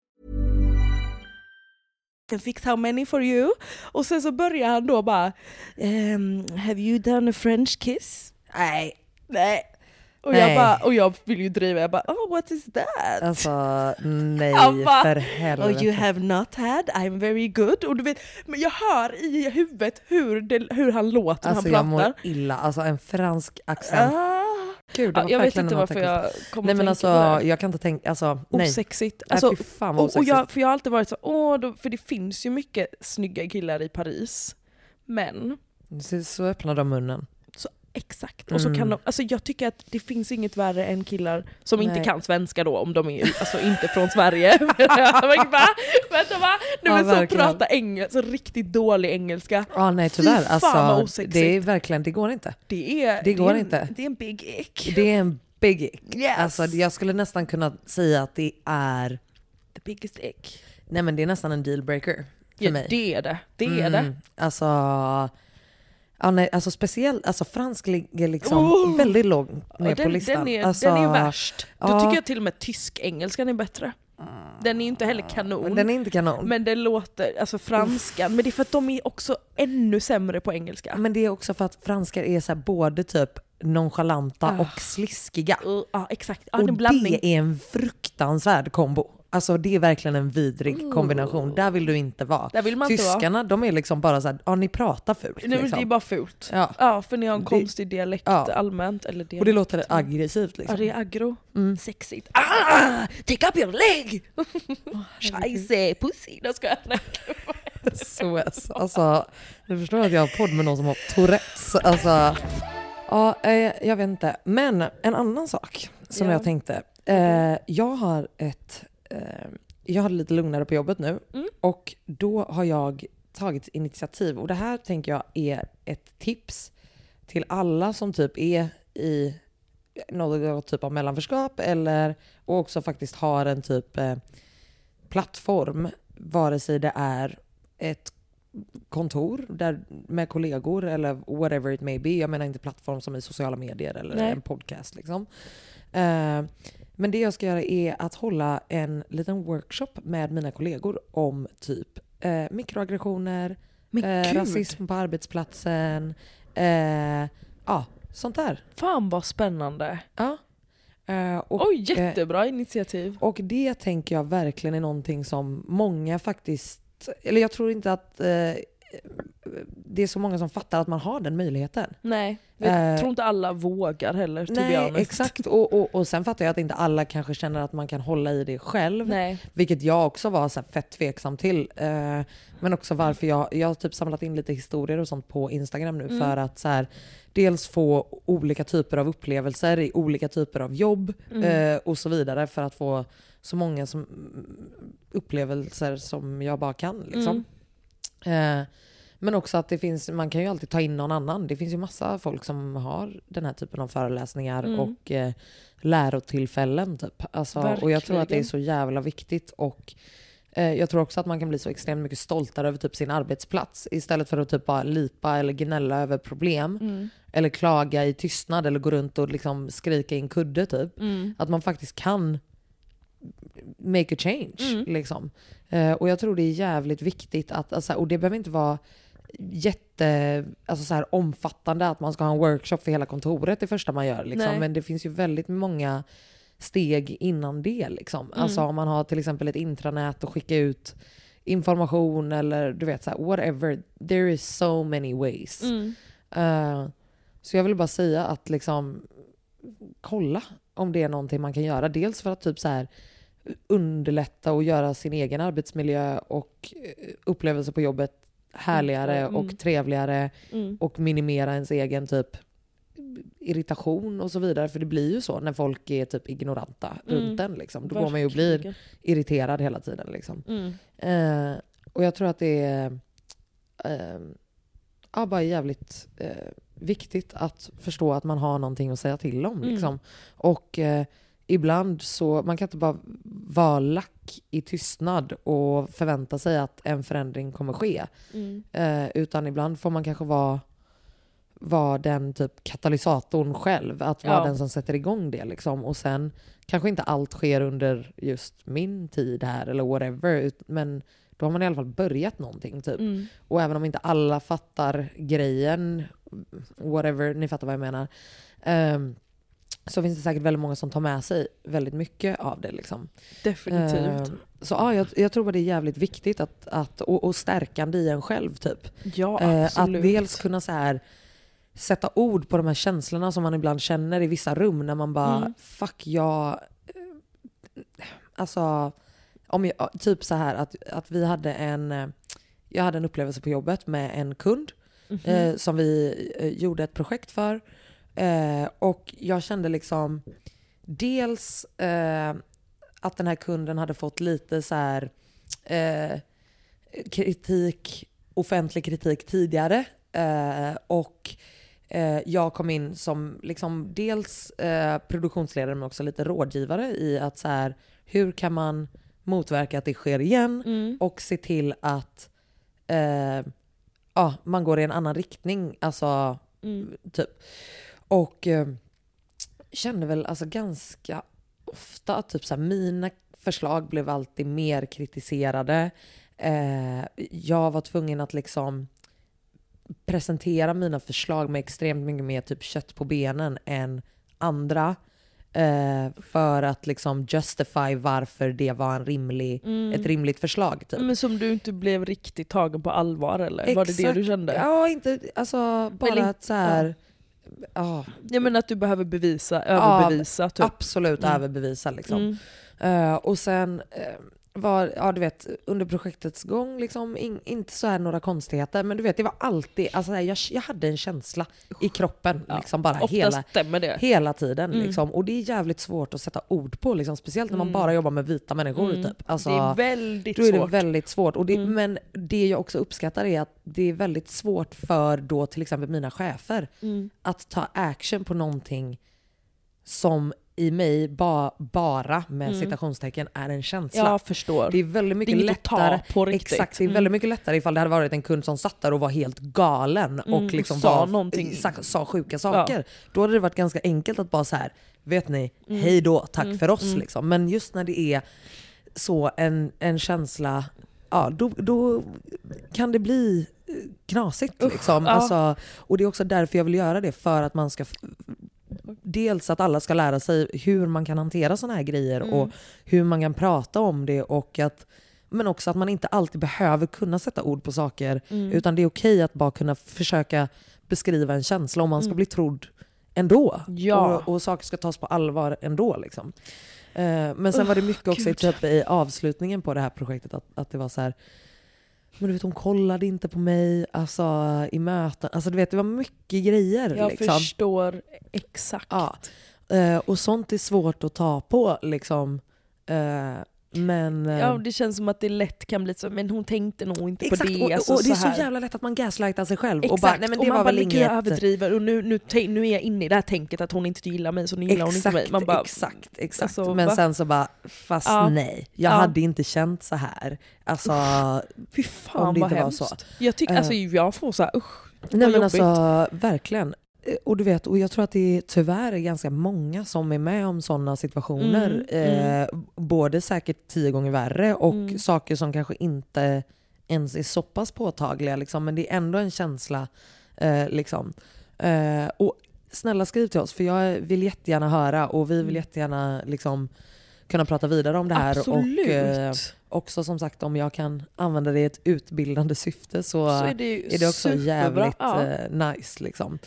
Can fix how many for you? Och sen så börjar han då bara, um, have you done a French kiss? Nej. Nej. Och, Nej. Jag bara, och jag vill ju driva, jag bara, oh what is that? Alltså nej bara, för helvete. Oh you have not had, I'm very good. Och du vet, men jag hör i huvudet hur, det, hur han låter Alltså när jag han mår pratar. illa, alltså en fransk accent. Ah. Gud, det Ja, jag vet inte varför jag kom Nej men alltså jag kan inte tänka, alltså nej. Osexigt. Nej, Alltså, fy fan vad och, och jag, osexigt. för jag har alltid varit så, åh, då, för det finns ju mycket snygga killar i Paris. Men Så, så öppnar de munnen. Exakt. Och så kan Mm. de, alltså jag tycker att det finns inget värre än killar som inte Nej. kan svenska då, om de är alltså inte från Sverige. Bara, Vänta va? Nej, Ja, så prata engelska, så riktigt dålig engelska. Ja nej tyvärr, alltså det är verkligen, det går inte. Det, är, Det går är en, inte. Det är en big ick. Det är en big ick. Yes. Alltså jag skulle nästan kunna säga att det är, The biggest ick. nej men det är nästan en dealbreaker för Ja, mig. det är det. Det är det. Mm, Alltså, ja, nej, alltså speciellt, alltså fransk ligger liksom Oh! väldigt lågt ner Ja, på den, listan. den, är, alltså, den är värst. Då ja. tycker jag till och med tysk-engelskan är bättre. Den är inte heller kanon. Men den är inte kanon. Men det låter, alltså franskan, men det är för att de är också ännu sämre på engelska. Men det är också för att franskar är så både typ nonchalanta Ah. och sliskiga. Uh, ja exakt, och det är en blandning. det är en fruktansvärd kombo. Alltså det är verkligen en vidrig kombination. Där vill du inte vara. Där vill man inte vara. Tyskarna, de är liksom bara så här, ja ni pratar fult. Nej, men liksom. det är bara fult. Ja. Ja, för ni har en Det- konstig dialekt ja. allmänt. Eller Och det dialekt. låter aggressivt liksom. Ja, det är aggro. Mm. Sexigt. Ah! Take up your leg! Scheisse, pussy. Då ska jag SOS. Alltså, du förstår att jag har podd med någon som har Tourettes. Alltså, ja, eh, jag vet inte. Men en annan sak som Ja. jag tänkte. Eh, jag har ett... Eh, jag har det lite lugnare på jobbet nu Mm. och då har jag tagit initiativ och det här tänker jag är ett tips till alla som typ är i någon typ av mellanförskap eller och också faktiskt har en typ eh, plattform, vare sig det är ett kontor där, med kollegor eller whatever it may be. Jag menar inte plattform som i sociala medier eller Nej. en podcast. Liksom. Eh, men det jag ska göra är att hålla en liten workshop med mina kollegor om typ eh, mikroaggressioner, eh, rasism på arbetsplatsen, eh, ja, sånt där. fan vad spännande. Ja. Eh, och, Oj, eh, jättebra initiativ. och det tänker jag verkligen är någonting som många faktiskt, eller jag tror inte att eh, det är så många som fattar att man har den möjligheten. Nej, jag eh, tror inte alla vågar heller. Nej, exakt. Och, och, och sen fattar jag att inte alla kanske känner att man kan hålla i det själv. Nej. Vilket jag också var så fett tveksam till. Eh, men också varför jag, jag har typ samlat in lite historier och sånt på Instagram nu Mm. för att så här, dels få olika typer av upplevelser i olika typer av jobb Mm. eh, och så vidare för att få så många som, upplevelser som jag bara kan. Liksom. Mm. Men också att det finns, man kan ju alltid ta in någon annan. Det finns ju massa folk som har den här typen av föreläsningar Mm. och eh, lärotillfällen. Typ. Alltså, och jag tror att det är så jävla viktigt. Och eh, jag tror också att man kan bli så extremt mycket stoltare över typ sin arbetsplats. Istället för att typ bara lipa eller gnälla över problem. Mm. Eller klaga i tystnad eller gå runt och liksom skrika i en kudde typ. Mm. Att man faktiskt kan make a change. Mm. Liksom. Eh, och jag tror det är jävligt viktigt att, alltså, och det behöver inte vara jätte alltså, så här, omfattande att man ska ha en workshop för hela kontoret det första man gör. Liksom. Nej. Men det finns ju väldigt många steg innan det. Liksom. Mm. Alltså om man har till exempel ett intranät och skicka ut information eller du vet så här, whatever. There is so many ways. Mm. Eh, så jag vill bara säga att liksom kolla om det är någonting man kan göra. Dels för att typ så här underlätta och göra sin egen arbetsmiljö och eh, upplevelse på jobbet härligare Mm. och trevligare Mm. och minimera ens egen typ irritation och så vidare. För det blir ju så när folk är typ ignoranta Mm. runt en. Liksom. Då går man ju och blir irriterad hela tiden. Liksom. Mm. Eh, och jag tror att det är eh, ja, bara jävligt eh, viktigt att förstå att man har någonting att säga till om. Mm. Liksom. Och eh, ibland så, man kan inte bara vara lack i tystnad och förvänta sig att en förändring kommer ske. Mm. Eh, utan ibland får man kanske vara, vara den typ katalysatorn själv. Att vara Ja. den som sätter igång det. Liksom. Och sen kanske inte allt sker under just min tid här eller whatever. Men då har man i alla fall börjat någonting. Typ. Mm. Och även om inte alla fattar grejen, whatever, ni fattar vad jag menar. ehm, så finns det säkert väldigt många som tar med sig väldigt mycket av det. Liksom. Definitivt. Ehm, så ja, jag, jag tror att det är jävligt viktigt att, att, och, och stärkande i en själv. Typ. ja, Eh, att absolut. dels kunna så här, sätta ord på de här känslorna som man ibland känner i vissa rum när man bara Mm. fuck jag... eh, Alltså, om jag, typ så här att, att vi hade en... eh, Jag hade en upplevelse på jobbet med en kund Mhm. eh, som vi eh, gjorde ett projekt för. Eh, och jag kände liksom dels eh, att den här kunden hade fått lite så här eh, kritik, offentlig kritik tidigare. Eh, och eh, jag kom in som liksom dels eh, produktionsledare men också lite rådgivare i att så här, hur kan man motverka att det sker igen Mm. och se till att ja, man går i en annan riktning. Alltså, Mm. typ. Och eh, kände väl alltså ganska ofta att typ så här, mina förslag blev alltid mer kritiserade. Eh, jag var tvungen att liksom presentera mina förslag med extremt mycket mer typ kött på benen än andra. Eh, för att liksom justify varför det var en rimlig, Mm. ett rimligt förslag. Typ. Men som du inte blev riktigt tagen på allvar eller? Var det det Exakt. du kände? Ja, inte, alltså bara Eller- att så här, ja. Jag menar att du behöver bevisa, överbevisa typ. absolut Mm. överbevisa liksom. Mm. Eh, och sen eh, var, ja du vet, under projektets gång, liksom, in, inte så här några konstigheter, men du vet det var alltid, alltså jag, jag hade en känsla i kroppen Ja, liksom bara Ofta hela, stämmer det. hela tiden. Mm. Liksom. Och det är jävligt svårt att sätta ord på, liksom, speciellt när man Mm. bara jobbar med vita människor. Mm. Typ. Alltså, det är väldigt då är det svårt. väldigt svårt. Och det, Mm. Men det jag också uppskattar är att det är väldigt svårt för då till exempel mina chefer Mm. att ta action på någonting som i mig ba, bara med Mm. citationstecken är en känsla. Jag förstår. Det är väldigt mycket att ta lättare. på riktigt. Exakt, det är Mm. väldigt mycket lättare ifall det hade varit en kund som satt där och var helt galen Mm, och liksom sa var, någonting. Sa, sa sjuka saker. Då hade det varit ganska enkelt att bara så här, vet ni, Mm. hej då, tack Mm, för oss. mm. Liksom. Men just när det är så en, en känsla, ja då, då kan det bli eh, knasigt. Liksom. ja. Alltså, och det är också därför jag vill göra det, för att man ska Dels att alla ska lära sig hur man kan hantera såna här grejer Mm. och hur man kan prata om det och att men också att man inte alltid behöver kunna sätta ord på saker Mm. utan det är okej att bara kunna försöka beskriva en känsla om man ska Mm. bli trodd ändå. Ja. Och, och saker ska tas på allvar ändå. Liksom. Eh, men sen var det mycket också i, typ, i avslutningen på det här projektet att, att det var så här men du vet hon kollade inte på mig alltså, i möten. Alltså du vet det var mycket grejer. Jag liksom. förstår exakt. Ja. Eh, och sånt är svårt att ta på liksom. Eh, men... eh, Ja, det känns som att det lätt kan bli så, men hon tänkte nog inte exakt, på det. och, alltså, och det är så så jävla lätt att man gaslightar sig själv Exakt, och bara nej men det man var bara, väl "Men gud, jag inget... överdriver och nu, nu, nu är jag inne i det här tänket att hon inte gillar mig så nu gillar hon inte mig. Exakt, Man bara, exakt, exakt. alltså, men va? sen så bara, fast Ja. nej. Jag Ja. hade inte känt så här. Alltså, fy fan om det inte var hemskt. så. Jag, tycker, alltså, Eh. jag får så här, usch. nej men jobbigt. alltså verkligen. Eh, Och du vet, och jag tror att det är tyvärr är ganska många som är med om sådana situationer. Mm, Eh, både säkert tio gånger värre och Mm. saker som kanske inte ens är så pass påtagliga. Liksom, men det är ändå en känsla. Eh, liksom. eh, och snälla skriv till oss för jag vill jättegärna höra och vi vill Mm. jättegärna liksom, kunna prata vidare om det här. Absolut. Och eh, också som sagt om jag kan använda det i ett utbildande syfte så, så är det, är det också superbra. jävligt Ja. eh, nice. Liksom.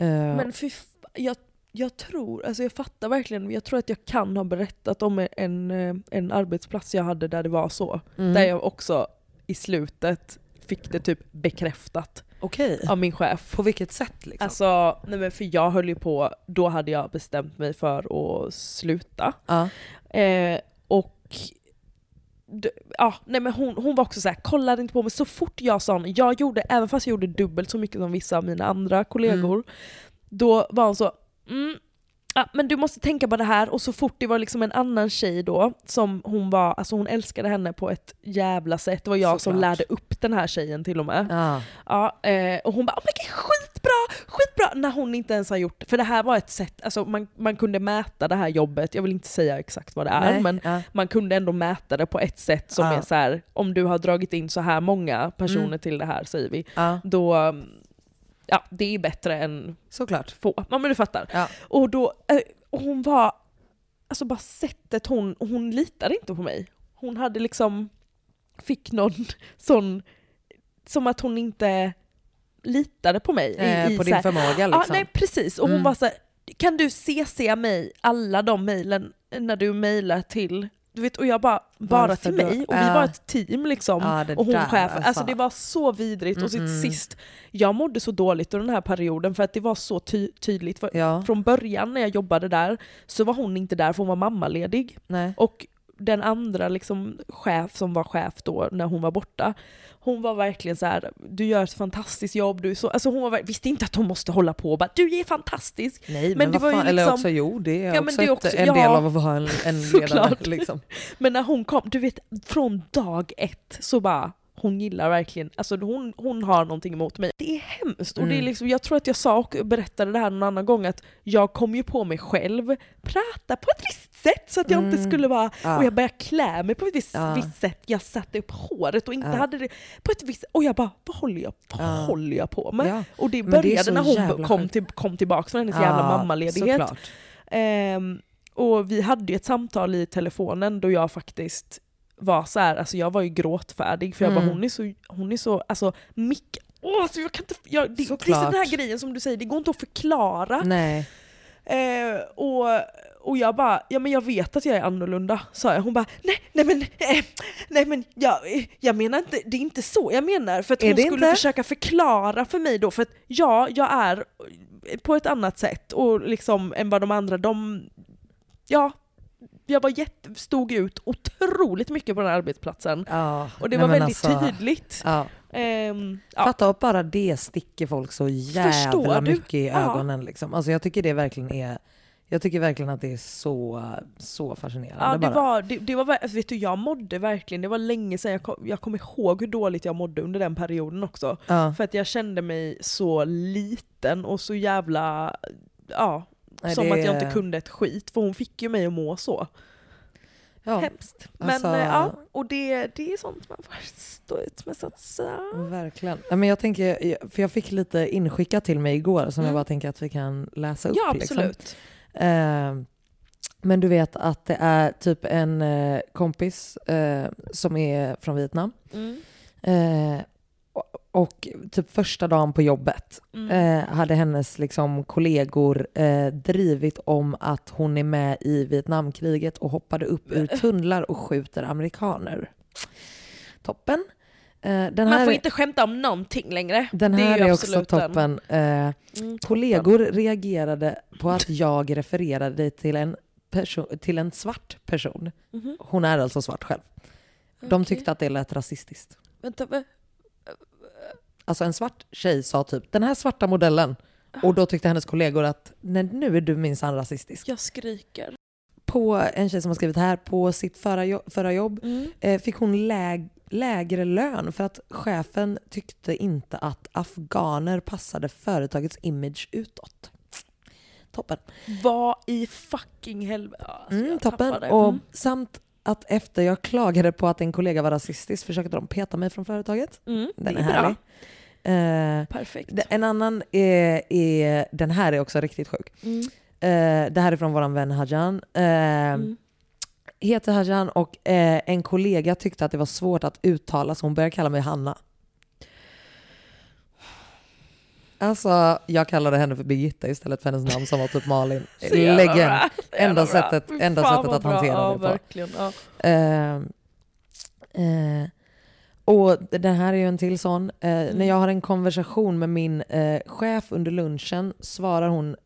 Eh, Men fy jag, jag tror, alltså jag fattar verkligen, jag tror att jag kan ha berättat om en, eh, en arbetsplats jag hade där det var så. mm. Där jag också i slutet fick det typ bekräftat Okej, av min chef. på vilket sätt? Liksom? Alltså, nej men för jag höll ju på, då hade jag bestämt mig för att sluta. ja. Eh, och ja, nej men hon, hon var också så här, kollade inte på mig så fort jag sa något. Jag gjorde, även fast jag gjorde dubbelt så mycket som vissa av mina andra kollegor, då var hon så, mm, ja, men du måste tänka på det här. Och så fort det var liksom en annan tjej då, som hon var, alltså hon älskade henne på ett jävla sätt. Det var jag som Såklart. lärde upp den här tjejen till och med. Ja. Ja, eh, och hon bara oh my God, skitbra, skitbra! När hon inte ens har gjort För det här var ett sätt, alltså man, man kunde mäta det här jobbet, jag vill inte säga exakt vad det är, Nej, men ja. man kunde ändå mäta det på ett sätt som Ja. är så här: om du har dragit in så här många personer Mm. till det här säger vi, då Ja, det är bättre än såklart. få. Ja men du fattar. Ja. Och då, eh, och hon var, alltså bara sättet hon, hon litade inte på mig. Hon hade liksom, fick någon sån, som att hon inte litade på mig. i- Eh, i på här- din förmåga Ja, liksom. nej precis. Och hon Mm. var så här, kan du CC mig alla de mejlen när du mejlar till du vet, och jag bara, bara Varför till då? mig? Och vi var ett team liksom. Ja, och hon där, chef. Alltså. alltså. det var så vidrigt. Och till Mm-mm. sist, jag mådde så dåligt under den här perioden för att det var så ty- tydligt. Ja, Från början när jag jobbade där så var hon inte där för hon var mammaledig. nej. Och den andra liksom, chef som var chef då när hon var borta, hon var verkligen så här: du gör ett fantastiskt jobb, du så, alltså hon var, visste inte att hon måste hålla på och bara du är fantastisk. Nej, men, Men det var ju fan, eller liksom- också jo, det är Ja, också, det är ett, också- en ja, del av att vara en, en ledare. Liksom. Men när hon kom, du vet från dag ett så bara hon gillar verkligen, alltså hon, hon har någonting emot mig. Det är hemskt. Och det är Mm. liksom, jag tror att jag sa och berättade det här någon annan gång att jag kom ju på mig själv prata på ett visst sätt så att jag inte Mm. skulle vara, Ja. och jag började klä mig på ett visst, Ja. visst sätt. Jag satte upp håret och inte Ja. hade det på ett visst Och jag bara, vad håller jag, vad håller jag på med? Och det det började så när hon kom, till, kom tillbaka från hennes jävla mammaledighet. Ehm, och vi hade ju ett samtal i telefonen då jag faktiskt var så här, alltså jag var ju gråtfärdig för jag Mm. bara hon är så, hon är så, alltså mick, åh så jag kan inte, jag, det, Såklart. den här grejen som du säger, det går inte att förklara. Nej. Eh, och, och jag bara, ja men jag vet att jag är annorlunda, sa jag. Hon bara, nej, nej men, eh, nej men jag, eh, jag menar inte, det är inte så jag menar. För att Är hon skulle inte? försöka förklara för mig då, för att ja, jag är på ett annat sätt och liksom än vad de andra, de, ja, jag var jätte, stod ut otroligt mycket på den här arbetsplatsen. Ja. Och det var väldigt alltså, tydligt. Ja. Ja. Fatta att bara det sticker folk så jävla Förstår du? mycket i Ja. ögonen. Liksom. Alltså jag tycker det verkligen är Jag tycker verkligen att det är så, så fascinerande Ja, det bara. var, det, det var, alltså, vet du, jag mådde verkligen, det var länge sedan, jag, kom, jag kommer ihåg hur dåligt jag mådde under den perioden också. Ja. För att jag kände mig så liten och så jävla, ja, Nej, som det att jag inte kunde ett skit. För hon fick ju mig att må så. Ja, Hemskt. Men Alltså- eh, ja, och det, det är sånt man får stå ut med så verkligen. Men jag tänker, för jag fick lite inskickat till mig igår som jag Mm. bara tänker att vi kan läsa upp. Ja liksom. absolut. Eh, men du vet att det är typ en eh, kompis eh, som är från Vietnam. Mm. Och, typ första dagen på jobbet Mm. eh, hade hennes liksom, kollegor eh, drivit om att hon är med i Vietnamkriget och hoppade upp ur tunnlar och skjuter amerikaner. Toppen. Eh, den Man här, får inte skämta om någonting längre. den här är, är, också toppen. Eh, Mm, toppen. kollegor reagerade på att jag refererade till en, perso- till en svart person. Mhm. Hon är alltså svart själv. De Okej. tyckte att det lät rasistiskt. Vänta? Alltså en svart tjej sa typ den här svarta modellen. Och då tyckte hennes kollegor att nej, nu är du minsann rasistisk. jag skriker. På en tjej som har skrivit här, på sitt förra, jo- förra jobb Mm. eh, fick hon läg, lägre lön för att chefen tyckte inte att afghaner passade företagets image utåt. Toppen. Vad i fucking helvete. Alltså, Mm, toppen. Och Mm. samt att efter jag klagade på att en kollega var rasistisk försökte de peta mig från företaget. Mm, Den det är är bra. härlig. Eh, Perfekt. en annan är, är, den här är också riktigt sjuk. Mm. Eh, det här är från vår vän Hajan. Eh, Mm. Heter Hajan och en kollega tyckte att det var svårt att uttala så hon började kalla mig Hanna. Alltså, jag kallade henne för Birgitta istället för hennes namn som var typ Malin. Legend. Enda sättet- enda fan sättet att bra. hantera ja, det på. Verkligen. Ja. Eh, eh, och den här är ju en till sån. Eh, Mm. När jag har en konversation med min eh, chef under lunchen svarar hon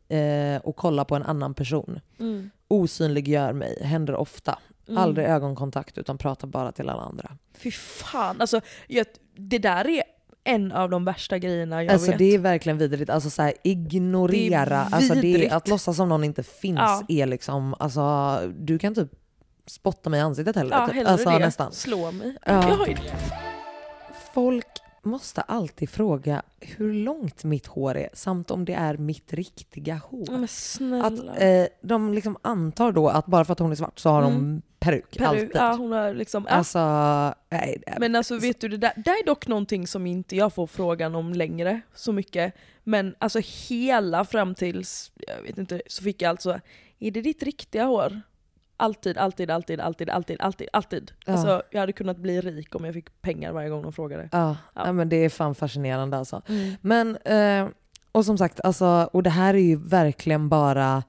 och kollar på en annan person. Mm. Osynliggör mig, händer ofta. Mm. Aldrig ögonkontakt utan pratar bara till alla andra. Fy fan. Alltså, jag, det där är en av de värsta grejerna jag alltså vet. det är verkligen vidrigt. Alltså så här, ignorera, Det är alltså det är, att låtsas som någon inte finns Ja. är liksom, alltså du kan typ spotta mig i ansiktet heller. ja, typ. hellre alltså det. nästan. Slå mig. Ja. Folk måste alltid fråga hur långt mitt hår är samt om det är mitt riktiga hår. Att eh, de liksom antar då att bara för att hon är svart så har Mm. de peruk, Peru, alltid. ja, hon har liksom, ja. Alltså, nej, är- Men alltså vet du, det där, det är dock någonting som inte jag får frågan om längre så mycket. Men alltså hela fram tills, jag vet inte, så fick jag alltså, är det ditt riktiga hår? Alltid, alltid, alltid, alltid, alltid, alltid, alltid. Ja. Alltså jag hade kunnat bli rik om jag fick pengar varje gång de frågade. Ja, Ja. ja. men det är fan fascinerande alltså. Mm. Men, eh, och som sagt, alltså, och det här är ju verkligen bara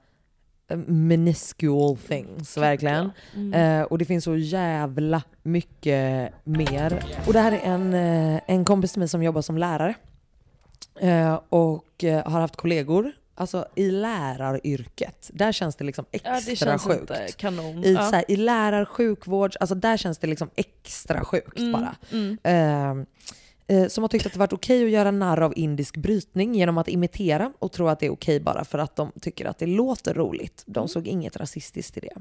eh, minuscule things, verkligen. Mm. Eh, och det finns så jävla mycket mer. Och det här är en, eh, en kompis till mig som jobbar som lärare. Eh, och eh, har haft kollegor. Alltså i läraryrket, där känns det liksom extra ja, det känns sjukt. I, ja. så här, I lärarsjukvård, alltså där känns det liksom extra sjukt Mm, bara. mm. Eh, eh, som har tyckt att det varit okej att göra narr av indisk brytning genom att imitera och tro att det är okej bara för att de tycker att det låter roligt. De Mm. såg inget rasistiskt i det.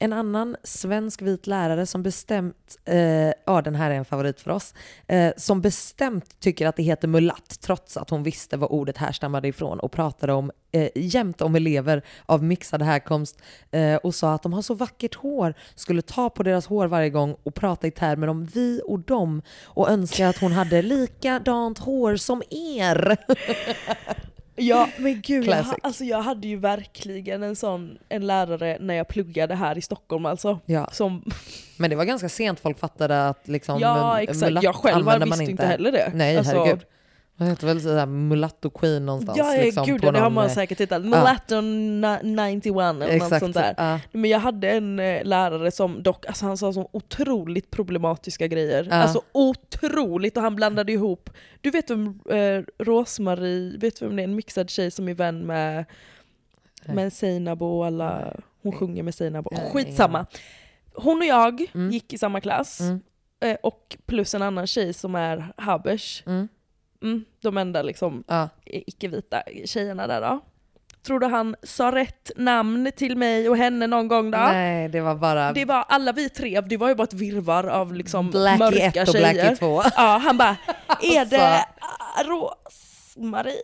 En annan svensk vit lärare som bestämt, eh, ja den här är en favorit för oss, eh, som bestämt tycker att det heter mulatt trots att hon visste var ordet härstammade ifrån och pratade om, eh, jämt om elever av mixad härkomst eh, och sa att de har så vackert hår, skulle ta på deras hår varje gång och prata i termer om vi och dem och önska att hon hade likadant hår som er. Ja men gud, jag, Classic. alltså jag hade ju verkligen en sån en lärare när jag pluggade här i Stockholm alltså. Ja. Som, Men det var ganska sent folk fattade att liksom ja mul- exakt, mulatt jag själv använder visste inte heller det. Nej Alltså, herregud. Det heter väl sådär mulatto queen någonstans. Ja, ja liksom, gud, ja, det har man eh, säkert hittat. Mulatto na- 91 eller något Exakt. sånt där. Ja. Men jag hade en eh, lärare som dock, alltså han sa så otroligt problematiska grejer. Ja. Alltså otroligt, och han blandade ihop, du vet vem eh, Rosmarie, vet du vem det är? En mixad tjej som är vän med, med Seinabo och alla, hon sjunger med Seinabo. Ja, Skitsamma. Hon och jag Mm. gick i samma klass, Mm. eh, och plus en annan tjej som är habers. Mm. Mm, de enda liksom Ja. icke-vita tjejerna där då. Tror du han sa rätt namn till mig och henne någon gång då? Nej, det var bara Det var alla vi tre, det var ju bara ett virvar av liksom Blackie mörka 1 och tjejer. Blackie 2. Ja, han bara, är det ah, Rosmarie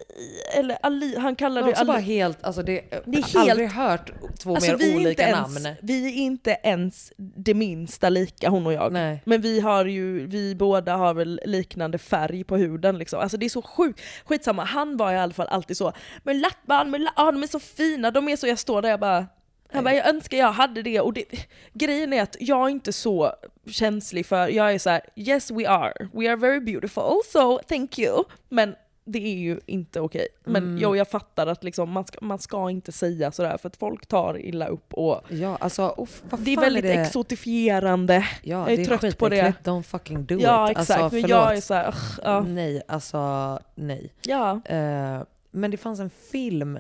eller Ali? Han Men kallade också bara Ali. helt, alltså det, Det är har aldrig helt- hört två Alltså, mer olika ens, namn. vi är inte ens det minsta lika hon och jag. Nej. Men vi har ju, vi båda har väl liknande färg på huden liksom. Alltså det är så sjukt, skitsamma. Han var i alla fall alltid så, men lattbarn, men la- ah, de är så fina, de är så, jag står där jag bara han bara, jag önskar jag hade det. Och det, grejen är att jag är inte så känslig för, jag är så här: yes we are, we are very beautiful, so thank you. Men det är ju inte okej. Men Mm. jo, jag fattar att liksom, man, ska, man ska inte säga sådär för att folk tar illa upp och Ja, alltså uff, det är väldigt det? exotifierande. Ja, jag är det är trött på det. Don't fucking do Ja it. exakt, Alltså, men jag är såhär, ugh, ja. Nej, alltså nej. ja. Eh, men det fanns en film,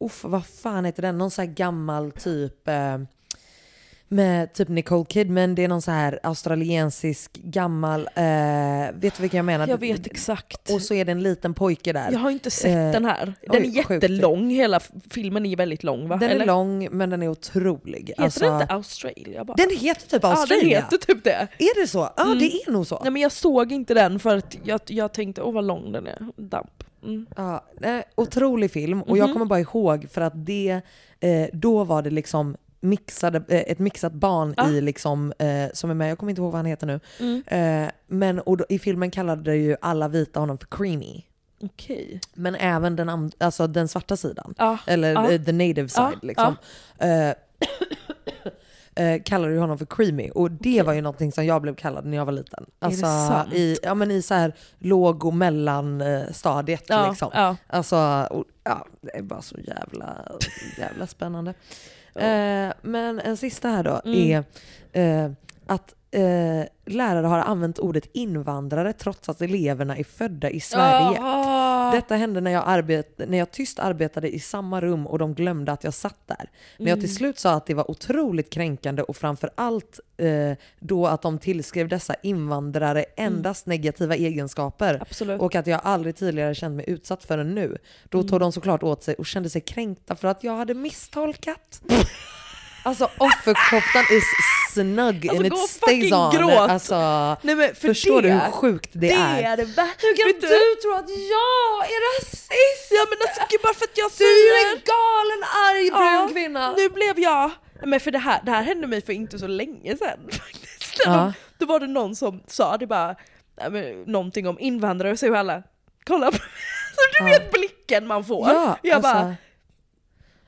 uff, vad fan heter den? Någon så här gammal typ eh, med typ Nicole Kidman, det är någon så här australiensisk gammal, eh, vet du vilken jag menar? Jag vet exakt. Och så är det en liten pojke där. Jag har inte sett Eh, den här. Den oj, är sjukt. jättelång, hela filmen är väldigt lång va? Den Eller? är lång men den är otrolig. Heter Alltså, den inte Australia bara? den heter typ ja, Australia. den heter typ det. Är det så? Ja Mm. det är nog så. Nej men jag såg inte den för att jag, jag tänkte, åh vad lång den är. Damp. Mm. Ja, otrolig film och jag Mhm. kommer bara ihåg för att det, eh, då var det liksom mixade, eh, ett mixat barn Ah. i liksom, eh, som är med, jag kommer inte ihåg vad han heter nu. Mm. Eh, men och då, i filmen kallade ju alla vita honom för creamy. Okej. Men även den, alltså den svarta sidan, Ja. eller ja. eh, the native side liksom. Eh, eh, kallade ju honom för creamy och det var ju någonting som jag blev kallad när jag var liten. Alltså i, ja, men i så här låg och mellanstadiet Ja, liksom. ja. Alltså, och, ja, det är bara så jävla, jävla spännande. Eh, men en sista här då Mm. är eh, att eh, lärare har använt ordet invandrare trots att eleverna är födda i Sverige. Ah. Detta hände när jag, arbet, när jag tyst arbetade i samma rum och de glömde att jag satt där. När jag Mm. till slut sa att det var otroligt kränkande och framför allt eh, då att de tillskrev dessa invandrare endast negativa egenskaper Mm. Absolut. och att jag aldrig tidigare känt mig utsatt förrän nu. Då Mm. tog de såklart åt sig och kände sig kränkta för att jag hade misstolkat. Alltså offerkoftan is snug Alltså, and it stays on. gråt. Alltså, Nej, men för förstår det, du hur sjukt det, det är? är det. Hur kan du- du tro att jag är rasist? Ja men alltså gud, bara för att jag Du är ju säger... en galen arg brun Ja, kvinna. Nu blev jag... Men för det här, det här hände mig för inte så länge sedan faktiskt. Ja. Då var det någon som sa det bara, men, någonting om invandrare och så är alla, kolla på så du vet blicken man får. Ja, jag alltså, bara,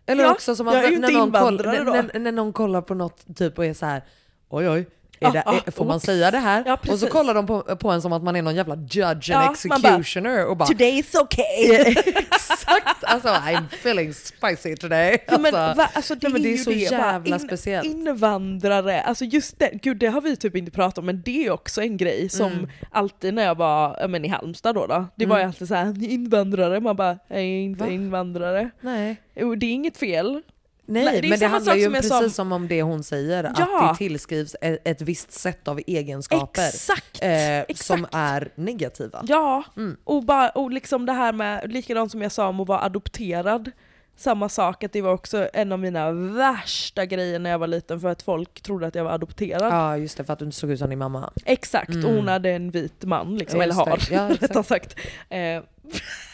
Eller ja, också som att när, någon när, då. när, när någon kollar på något typ och är så här, oj oj, är Ja, det, ja, är, får man säga det här? Ja, och så kollar de på, på en som att man är någon jävla judge Ja, and bara, executioner och bara today's okay. Exakt! Alltså I'm feeling spicy today. Ja, men, Alltså, va, alltså, det, nej, men det är ju så det. jävla Bara speciellt. Invandrare, alltså just det, gud det har vi typ inte pratat om men det är också en grej som Mm. alltid när jag var ja, men i Halmstad då, då det var ju Mm. alltid såhär invandrare, man bara jag är inte Va? invandrare. nej. Och det är inget fel. Nej, Nej, det men det handlar ju som precis sa- som om det hon säger, att Ja. det tillskrivs ett, ett visst sätt av egenskaper Exakt! eh, exakt. som är negativa. Ja, Mm. och, bara, och liksom det här med, likadant som jag sa om att vara adopterad, samma sak, att det var också en av mina värsta grejer när jag var liten för att folk trodde att jag var adopterad. Ja just det, för att du inte såg ut som din mamma. Exakt, och Mm. hon hade en vit man, liksom, eller har, Ja, rättare sagt. Eh,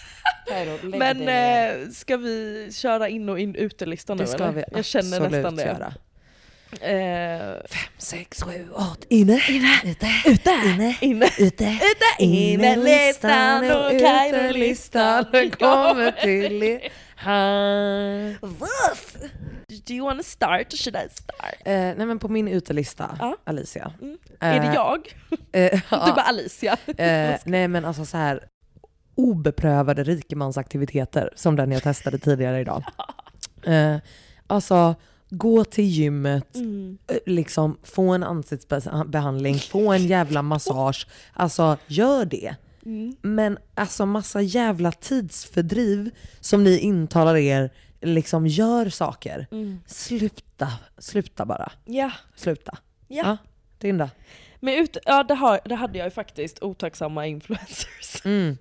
men eh, ska vi köra in och in utelistan nu det ska eller? vi Jag känner nästan det. göra. Eh, Fem, sex, sju, åtta, inne, ute, ute, inne, inne, ute. ute, innelistan och utelistan Kajrolistan kommer till er. Här. Woof! Do you wanna start or should I start? Eh, nej men på min utelista, Ja. Alicia. Mm. Är det Eh, jag? Eh, Du bara Alicia. Eh, nej men alltså så här obeprövade rikemansaktiviteter som den jag testade tidigare idag. Eh, alltså gå till gymmet, Mm. eh, liksom få en ansiktsbehandling, få en jävla massage. Alltså gör det. Mm. Men alltså massa jävla tidsfördriv som ni intalar er liksom gör saker. Mm. Sluta, sluta bara. Ja. Sluta. Ja. Ja, Linda. Men ut, ja, det, har, det hade jag ju faktiskt, otacksamma influencers. Mm.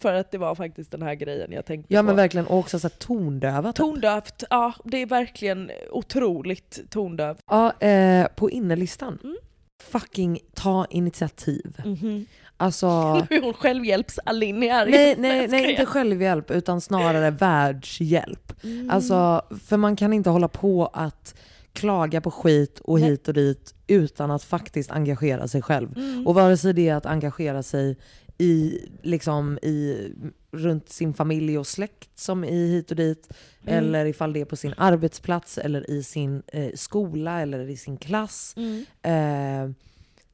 För att det var faktiskt den här grejen jag tänkte Ja på. men verkligen, och också så här tondöva. typ. Tondövt, ja det är verkligen otroligt tondövt. Ja, eh, på innerlistan. Mm. Fucking ta initiativ. Mhm. Alltså, Nu är hon självhjälps-Aline här. nej, Nej, nej, nej inte självhjälp utan snarare världshjälp. Mm. Alltså, för man kan inte hålla på att klaga på skit och Nej. hit och dit utan att faktiskt engagera sig själv. Mm. Och vare sig det är att engagera sig i, liksom, i, runt sin familj och släkt som i hit och dit, Mm. eller ifall det är på sin arbetsplats eller i sin eh, skola eller i sin klass. Mm. Eh,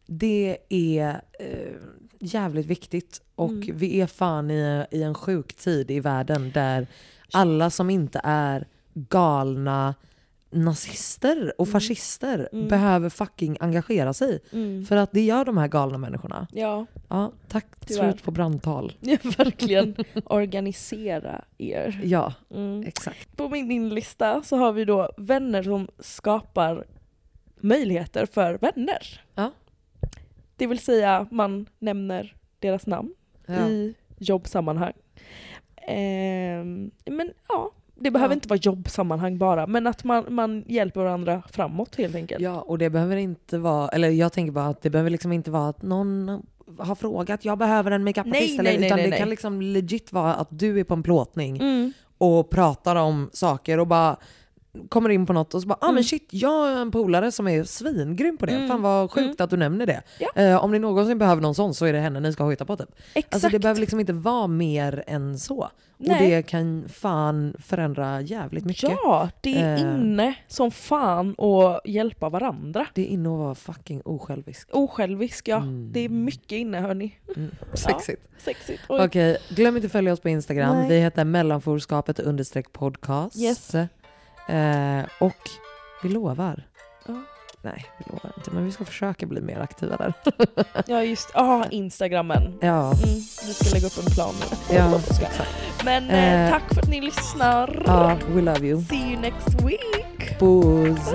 det är eh, jävligt viktigt och Mm. vi är fan i, i en sjuk tid i världen där alla som inte är galna nazister och Mm. fascister Mm. behöver fucking engagera sig. Mm. För att det gör de här galna människorna. Ja, Ja, tack. Tyvärr. Slut på brandtal. ja, verkligen organisera er. Ja, Mm. exakt. På min inlista så har vi då vänner som skapar möjligheter för vänner. Ja. Det vill säga man nämner deras namn Ja. i jobbsammanhang. Ehm, men ja, det behöver Ja. inte vara jobbsammanhang bara, men att man, man hjälper varandra framåt helt enkelt. Ja, och det behöver inte vara, eller jag tänker bara att det behöver liksom inte vara att någon har frågat jag behöver en makeupartist eller nej, nej, utan nej, det kan liksom legit vara att du är på en plåtning Mm. och pratar om saker och bara kommer in på något och så bara ah, Mm. men shit jag har en polare som är svingrym på det. Mm. Fan vad sjukt att du nämner det. Ja. Eh, om ni någonsin behöver någon sån så är det henne ni ska hojta på typ. Exakt. Alltså det behöver liksom inte vara mer än så. Och Nej. det kan fan förändra jävligt mycket. Ja, det är Eh. inne som fan att hjälpa varandra. Det är inne att vara fucking osjälvisk. Osjälvisk, ja. Mm. Det är mycket inne hörni. Mm. Sexigt. Sexigt. Oj. Okej, glöm inte att följa oss på Instagram. Nej. Vi heter mellanforskapet understreck podcast. Yes. Eh, och vi lovar. Ja. Nej, vi lovar inte, men vi ska försöka bli mer aktiva där. Ja just ah, instagrammen. ja, Mm, vi ska lägga upp en plan nu. ja, exakt. Men eh, Eh, tack för att ni lyssnar. Ja, we love you. See you next week. Puss.